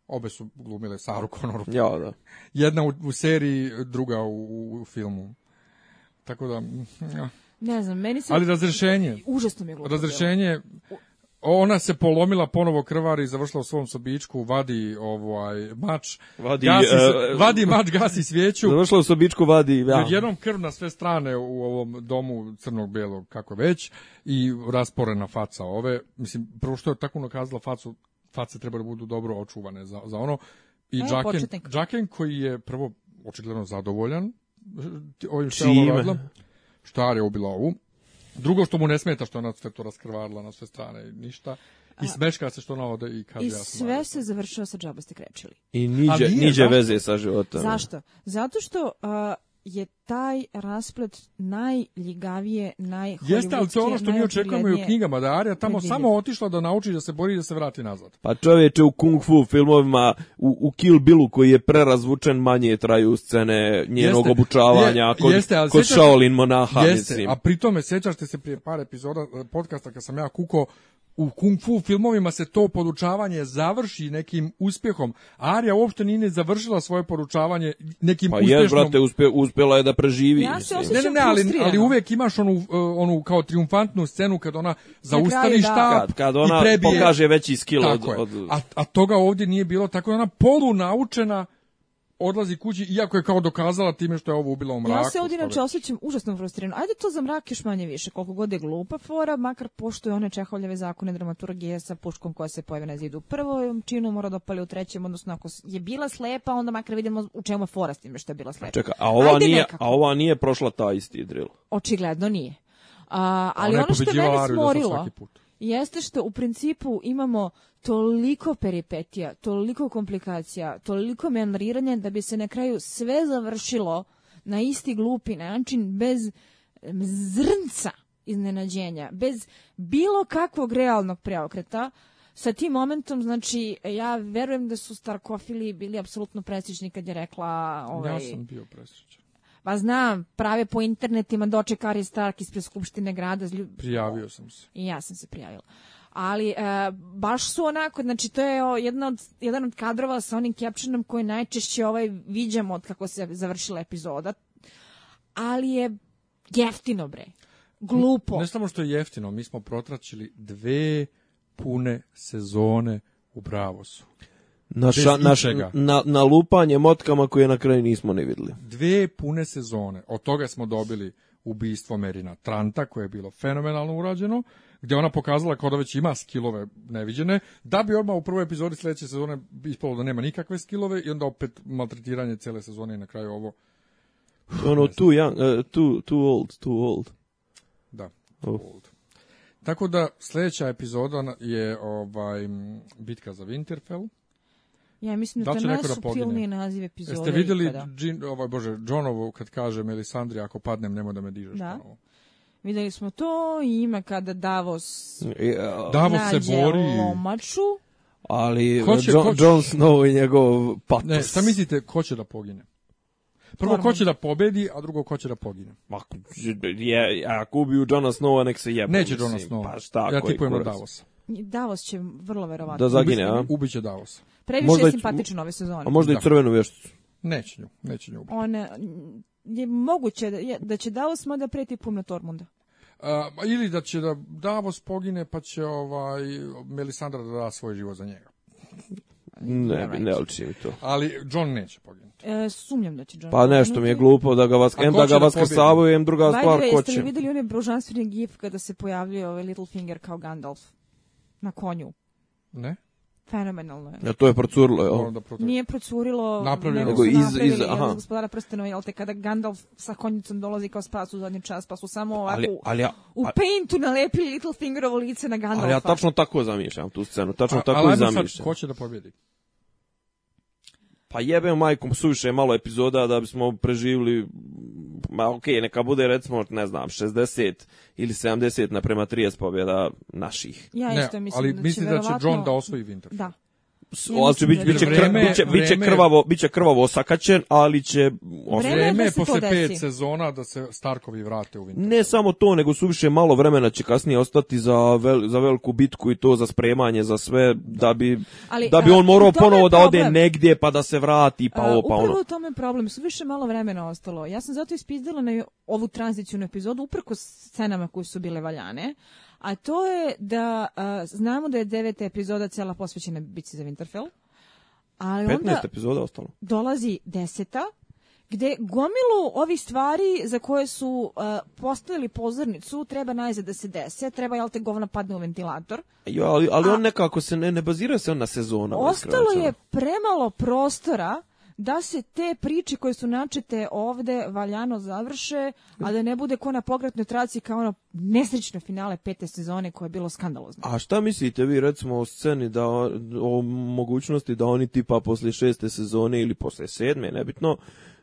Obe su glumile Saru Connor. Ja, da. Jedna u, u seriji, druga u, u filmu. Tako da... Mm, ja. Ne znam, meni se... Ali razrešenje. Užasno mi je glupo. Razrešenje... Bilo ona se polomila ponovo krvari i završila u svom sobičku, vadi ovaj mač, vadi, gasi, uh, vadi mač, gasi svijeću. Završila u sobičku, vadi, ja. jednom krv na sve strane u ovom domu crnog-belog, kako već, i rasporena faca ove. Mislim, prvo što je tako nakazala facu, face treba da budu dobro očuvane za, za ono. I Džaken, Džaken koji je prvo očigledno zadovoljan e, ovim što je radila. Štar je ubila ovu. Drugo što mu ne smeta što ona sve to raskrvarila na sve strane, ništa. I smeška se što navode i kaže I ja sam sve se završilo sa džabosti krečili. I niđe, niđe veze sa životom. Zašto? Zato što a, je taj rasplet najljigavije, najhollywoodskije, Jeste, ali to ono što mi očekujemo i u knjigama, da Arya tamo predvidljiv. samo otišla da nauči da se bori i da se vrati nazad. Pa čovječe, u kung fu filmovima, u, u Kill Billu koji je prerazvučen, manje traju scene njenog jeste, obučavanja je, kod, jeste, kod sjećaš, Shaolin monaha, jeste, mislim. a pri tome, sjećaš te se prije par epizoda eh, podcasta kad sam ja kukao u kung fu filmovima se to poručavanje završi nekim uspjehom. Arija uopšte nije ne završila svoje poručavanje nekim pa uspješnom... Pa je, brate, uspe, uspjela je da preživi. Ja se ne, ne, ne, ali, ali uvijek imaš onu, e, onu kao triumfantnu scenu kad ona zaustavi da. štap kad, kad ona i prebije. pokaže veći skill od... od... A, a toga ovdje nije bilo, tako je ona polunaučena odlazi kući, iako je kao dokazala time što je ovo ubila u mraku. Ja se ovdje inače osjećam užasno frustrirano. Ajde to za mrak još manje više, koliko god je glupa fora, makar pošto je one čehovljeve zakone dramaturgije sa puškom koja se pojave na zidu u prvom činu, mora da opali u trećem, odnosno ako je bila slepa, onda makar vidimo u čemu je fora s time što je bila slepa. Čeka, a ova, Ajde nije, nekako. a ova nije prošla taj isti drill? Očigledno nije. A, ali ono što je mene da smorilo... Da jeste što u principu imamo toliko peripetija, toliko komplikacija, toliko meandriranja da bi se na kraju sve završilo na isti glupi način bez zrnca iznenađenja, bez bilo kakvog realnog preokreta, sa tim momentom, znači, ja verujem da su starkofili bili apsolutno prestižni kad je rekla... Ovaj... Ja sam bio presrećan. Pa znam, prave po internetima doček Ari Stark ispred Skupštine grada. Prijavio sam se. I ja sam se prijavila. Ali e, baš su onako, znači to je jedna od, jedan od kadrova sa onim captionom koji najčešće ovaj viđamo od kako se završila epizoda. Ali je jeftino bre. Glupo. Ne, ne samo što je jeftino, mi smo protračili dve pune sezone u Bravosu na, ša, na, na, na lupanje motkama koje na kraju nismo ni videli. Dve pune sezone. Od toga smo dobili ubistvo Merina Tranta, koje je bilo fenomenalno urađeno, gdje ona pokazala kao da već ima skillove neviđene, da bi odmah u prvoj epizodi sljedeće sezone ispalo da nema nikakve skillove i onda opet maltretiranje cele sezone i na kraju ovo... Ono, too young, uh, too, too old, too old. Da, too oh. old. Tako da sljedeća epizoda je ovaj bitka za Winterfell. Ja mislim da, da to da je najsuptilniji naziv epizode. Jeste vidjeli, Jean, ovaj, bože, Johnovu kad kaže Melisandri, ako padnem, nemoj da me dižeš. Da. Pravo. Videli smo to i ima kada Davos, yeah. Davos nađe se bori. lomaču. Ali hoće, John, hoće. John Snow i njegov patos. Ne, šta mislite, ko će da pogine? Prvo, Norman. ko će da pobedi, a drugo, ko će da pogine? Ako, je, ako ubiju Johna Snowa, nek se jebe. Neće Johna Snowa. Pa šta, ja tipujem na Davosa. Davos će vrlo verovatno. Da zagine, a? Ubiće Davos. Previše možda je simpatičan ove sezone. A možda da. i crvenu vješticu. Neće nju, neće nju ubiti. One, je moguće da, je, da će Davos mada preti puno Tormunda. A, ili da će da Davos pogine pa će ovaj Melisandra da da svoj život za njega. Ne, ne, ne liči to. Ali John neće poginuti. E, sumnjam da će John. Pa nešto mi je glupo da ga vas em da ga da vas kasavaju, em druga stvar ko će. Videli oni brožanstveni gif kada se pojavljuje ovaj Littlefinger kao Gandalf na konju. Ne? Fenomenalno je. Ja, to je procurilo. Je, oh. Da Nije procurilo, napravljeno. nego su iz, napravili, iz, aha. gospodara prstenova, jel te, kada Gandalf sa konjicom dolazi kao spas u zadnji čas, pa su samo ovako ali, ali ja, u paintu nalepili Littlefingerovo lice na Gandalfa. Ali ja tačno tako zamišljam tu scenu, tačno a, tako i zamišljam. Sad, ko će da pobjedi? Pa jebem majkom, suviše je malo epizoda da bismo preživili ma ok, neka bude recimo, ne znam, 60 ili 70 naprema 30 pobjeda naših. Ja isto mislim, ali da mislim da će John da osvoji Winter. Da. Olčević će krv, biće, biće krvavo, biće krvavo osakaćen, ali će vreme je da posle pet sezona da se Starkovi vrate u Winterfell. Ne samo to, nego suviše malo vremena će kasnije ostati za vel, za veliku bitku i to za spremanje za sve da bi ali, da bi on morao ponovo da ode negdje pa da se vrati pa ovo pa ono. Upravo u tome je problem, suviše malo vremena ostalo. Ja sam zato ispizdala na ovu tranzicijnu epizodu uprko scenama koje su bile valjane a to je da a, znamo da je deveta epizoda cela posvećena bici za Winterfell. Ali 15 onda epizoda ostalo. Dolazi deseta, gde gomilu ovih stvari za koje su uh, postavili pozornicu treba najzad da se dese, treba jel te govna padne u ventilator. Jo, ali, ali A, on nekako se ne, ne bazira se on na sezonu. Ostalo je premalo prostora da se te priče koje su načete ovde valjano završe, a da ne bude ko na pogratnoj traci kao ono nesrećno finale pete sezone koje je bilo skandalozno. A šta mislite vi recimo o sceni da o mogućnosti da oni tipa posle šeste sezone ili posle sedme, nebitno,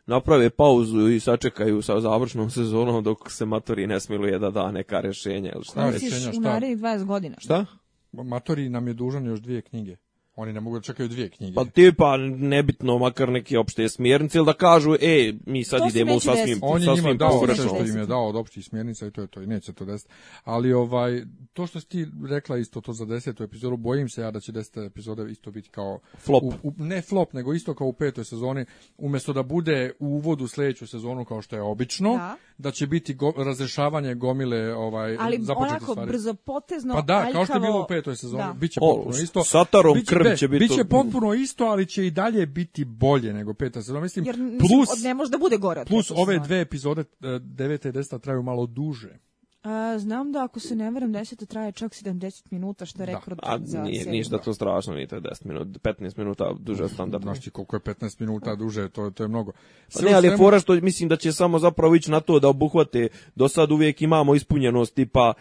naprave pauzu i sačekaju sa završnom sezonom dok se matori ne smiluje da da neka rešenja ili šta. Misliš u narednih 20 godina? Šta? Matori nam je dužan još dvije knjige. Oni ne mogu da čekaju dvije knjige. Pa tipa, nebitno, makar neki opšte smjernice, ili da kažu, e, mi sad to idemo u sasvim On je njima dao sve što im je dao od opštih smjernica i to je to, i neće to desiti. Ali ovaj, to što si ti rekla isto to za desetu epizodu, bojim se ja da će 10. epizoda isto biti kao... Flop. U, u, ne flop, nego isto kao u petoj sezoni, umjesto da bude u uvodu sljedeću sezonu kao što je obično, da da će biti go, razrešavanje gomile ovaj ali onako stvari. brzo potezno pa da aljkavo, kao što je bilo u petoj sezoni da. biće potpuno isto satarom biće, krv će biti biće potpuno isto ali će i dalje biti bolje nego peta sezona mislim Jer, plus ne može da bude gore plus ove dve epizode 9. E, i 10. traju malo duže A, znam da ako se ne 10 to traje čak 70 minuta što je da. rekord da. A, za nije, seriju. ništa to strašno, nije to 10 minuta, 15 minuta duže standardno. Znaš koliko je 15 minuta duže, to, to je mnogo. Pa Sve pa ne, ali svemu... fora što mislim da će samo zapravo ići na to da obuhvate, do sad uvijek imamo ispunjenost tipa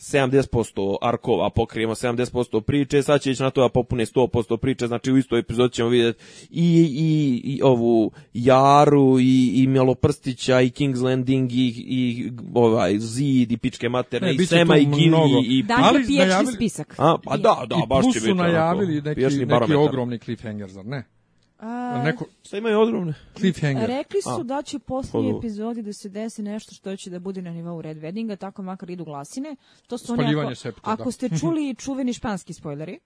70% arkova, pokrijemo 70% priče, sad će ići na to da popune 100% priče, znači u istoj epizodi ćemo vidjeti i, i, i ovu Jaru, i, i Mjeloprstića, i King's Landing, i, i ovaj, Zid, i Pičke Materne, ne, i Sema, i Gilji, i... i Da, ali pijačni spisak. A, pa da, da, baš će biti. I tu su najavili neki, neki ogromni cliffhanger, zar ne? A, Neko, šta imaju odrumne? Cliffhanger. Rekli su A, da će posljednji pa epizodi da se desi nešto što će da bude na nivou Red Weddinga, tako makar idu glasine. To su Spaljivanje ako, septa, da. ako da. ste mhm. čuli čuveni španski spoileri.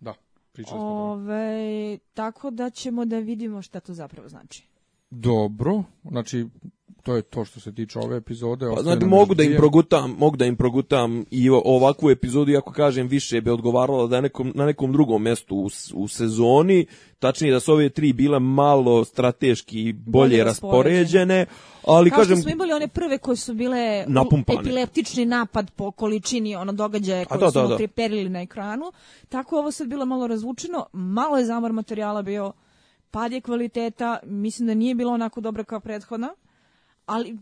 Da, pričali smo Ove, Tako da ćemo da vidimo šta to zapravo znači. Dobro, znači to je to što se tiče ove epizode. Pa, znači, mogu da im progutam, mogu da im progutam i ovakvu epizodu, ako kažem, više bi odgovarala da nekom, na nekom drugom mjestu u, u, sezoni, tačnije da su ove tri bile malo strateški bolje, bolje raspoređene, ali Kao kažem... Kao što smo imali one prve koje su bile napumpane. epileptični napad po količini ono događaja koje da, su da, da. priperili na ekranu, tako ovo sad bilo malo razvučeno, malo je zamor materijala bio pad je kvaliteta, mislim da nije bilo onako dobro kao prethodna, ali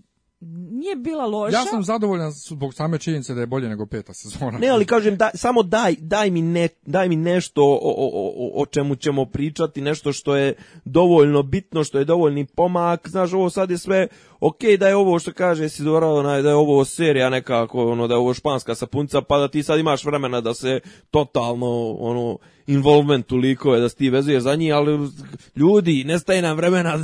nije bila loša. Ja sam zadovoljan zbog same činjenice da je bolje nego peta sezona. Ne, ali kažem da, samo daj, daj mi ne, daj mi nešto o, o, o, o, čemu ćemo pričati, nešto što je dovoljno bitno, što je dovoljni pomak. Znaš, ovo sad je sve ok da je ovo što kaže Sidorao da je ovo serija nekako ono da je ovo španska sapunca pa da ti sad imaš vremena da se totalno ono involvement u likove da se ti vezuješ za njih, ali ljudi, nestaje nam vremena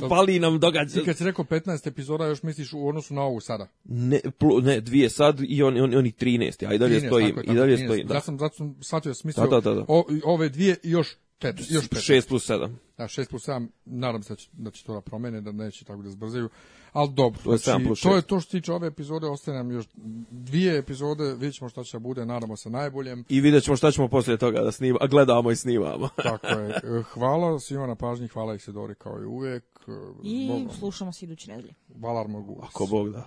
Pali nam događaj. Ti kad si rekao 15 epizoda, još misliš u odnosu na ovu sada? Ne, plu, ne dvije sad i on, on, oni 13. A i dalje 13, stojim. je, tako, I dalje 13. stojim. Da. Ja sam, zato sam shvatio smisao da, da, da, da. O, ove dvije i još Pet, još 15. 6 plus 7. Da, 6 plus 7, nadam se da će, da će to da promene, da neće tako da zbrzaju, ali dobro. To je, znači, to je to što tiče ove epizode, ostaje nam još dvije epizode, vidjet ćemo šta će da bude, nadamo se najboljem. I vidjet ćemo šta ćemo poslije toga da snima, gledamo i snimamo. tako je, hvala svima na pažnji, hvala Isidori kao i uvek. I Bogom. slušamo se idući nedelje. Valar mogu. Ako Bog da.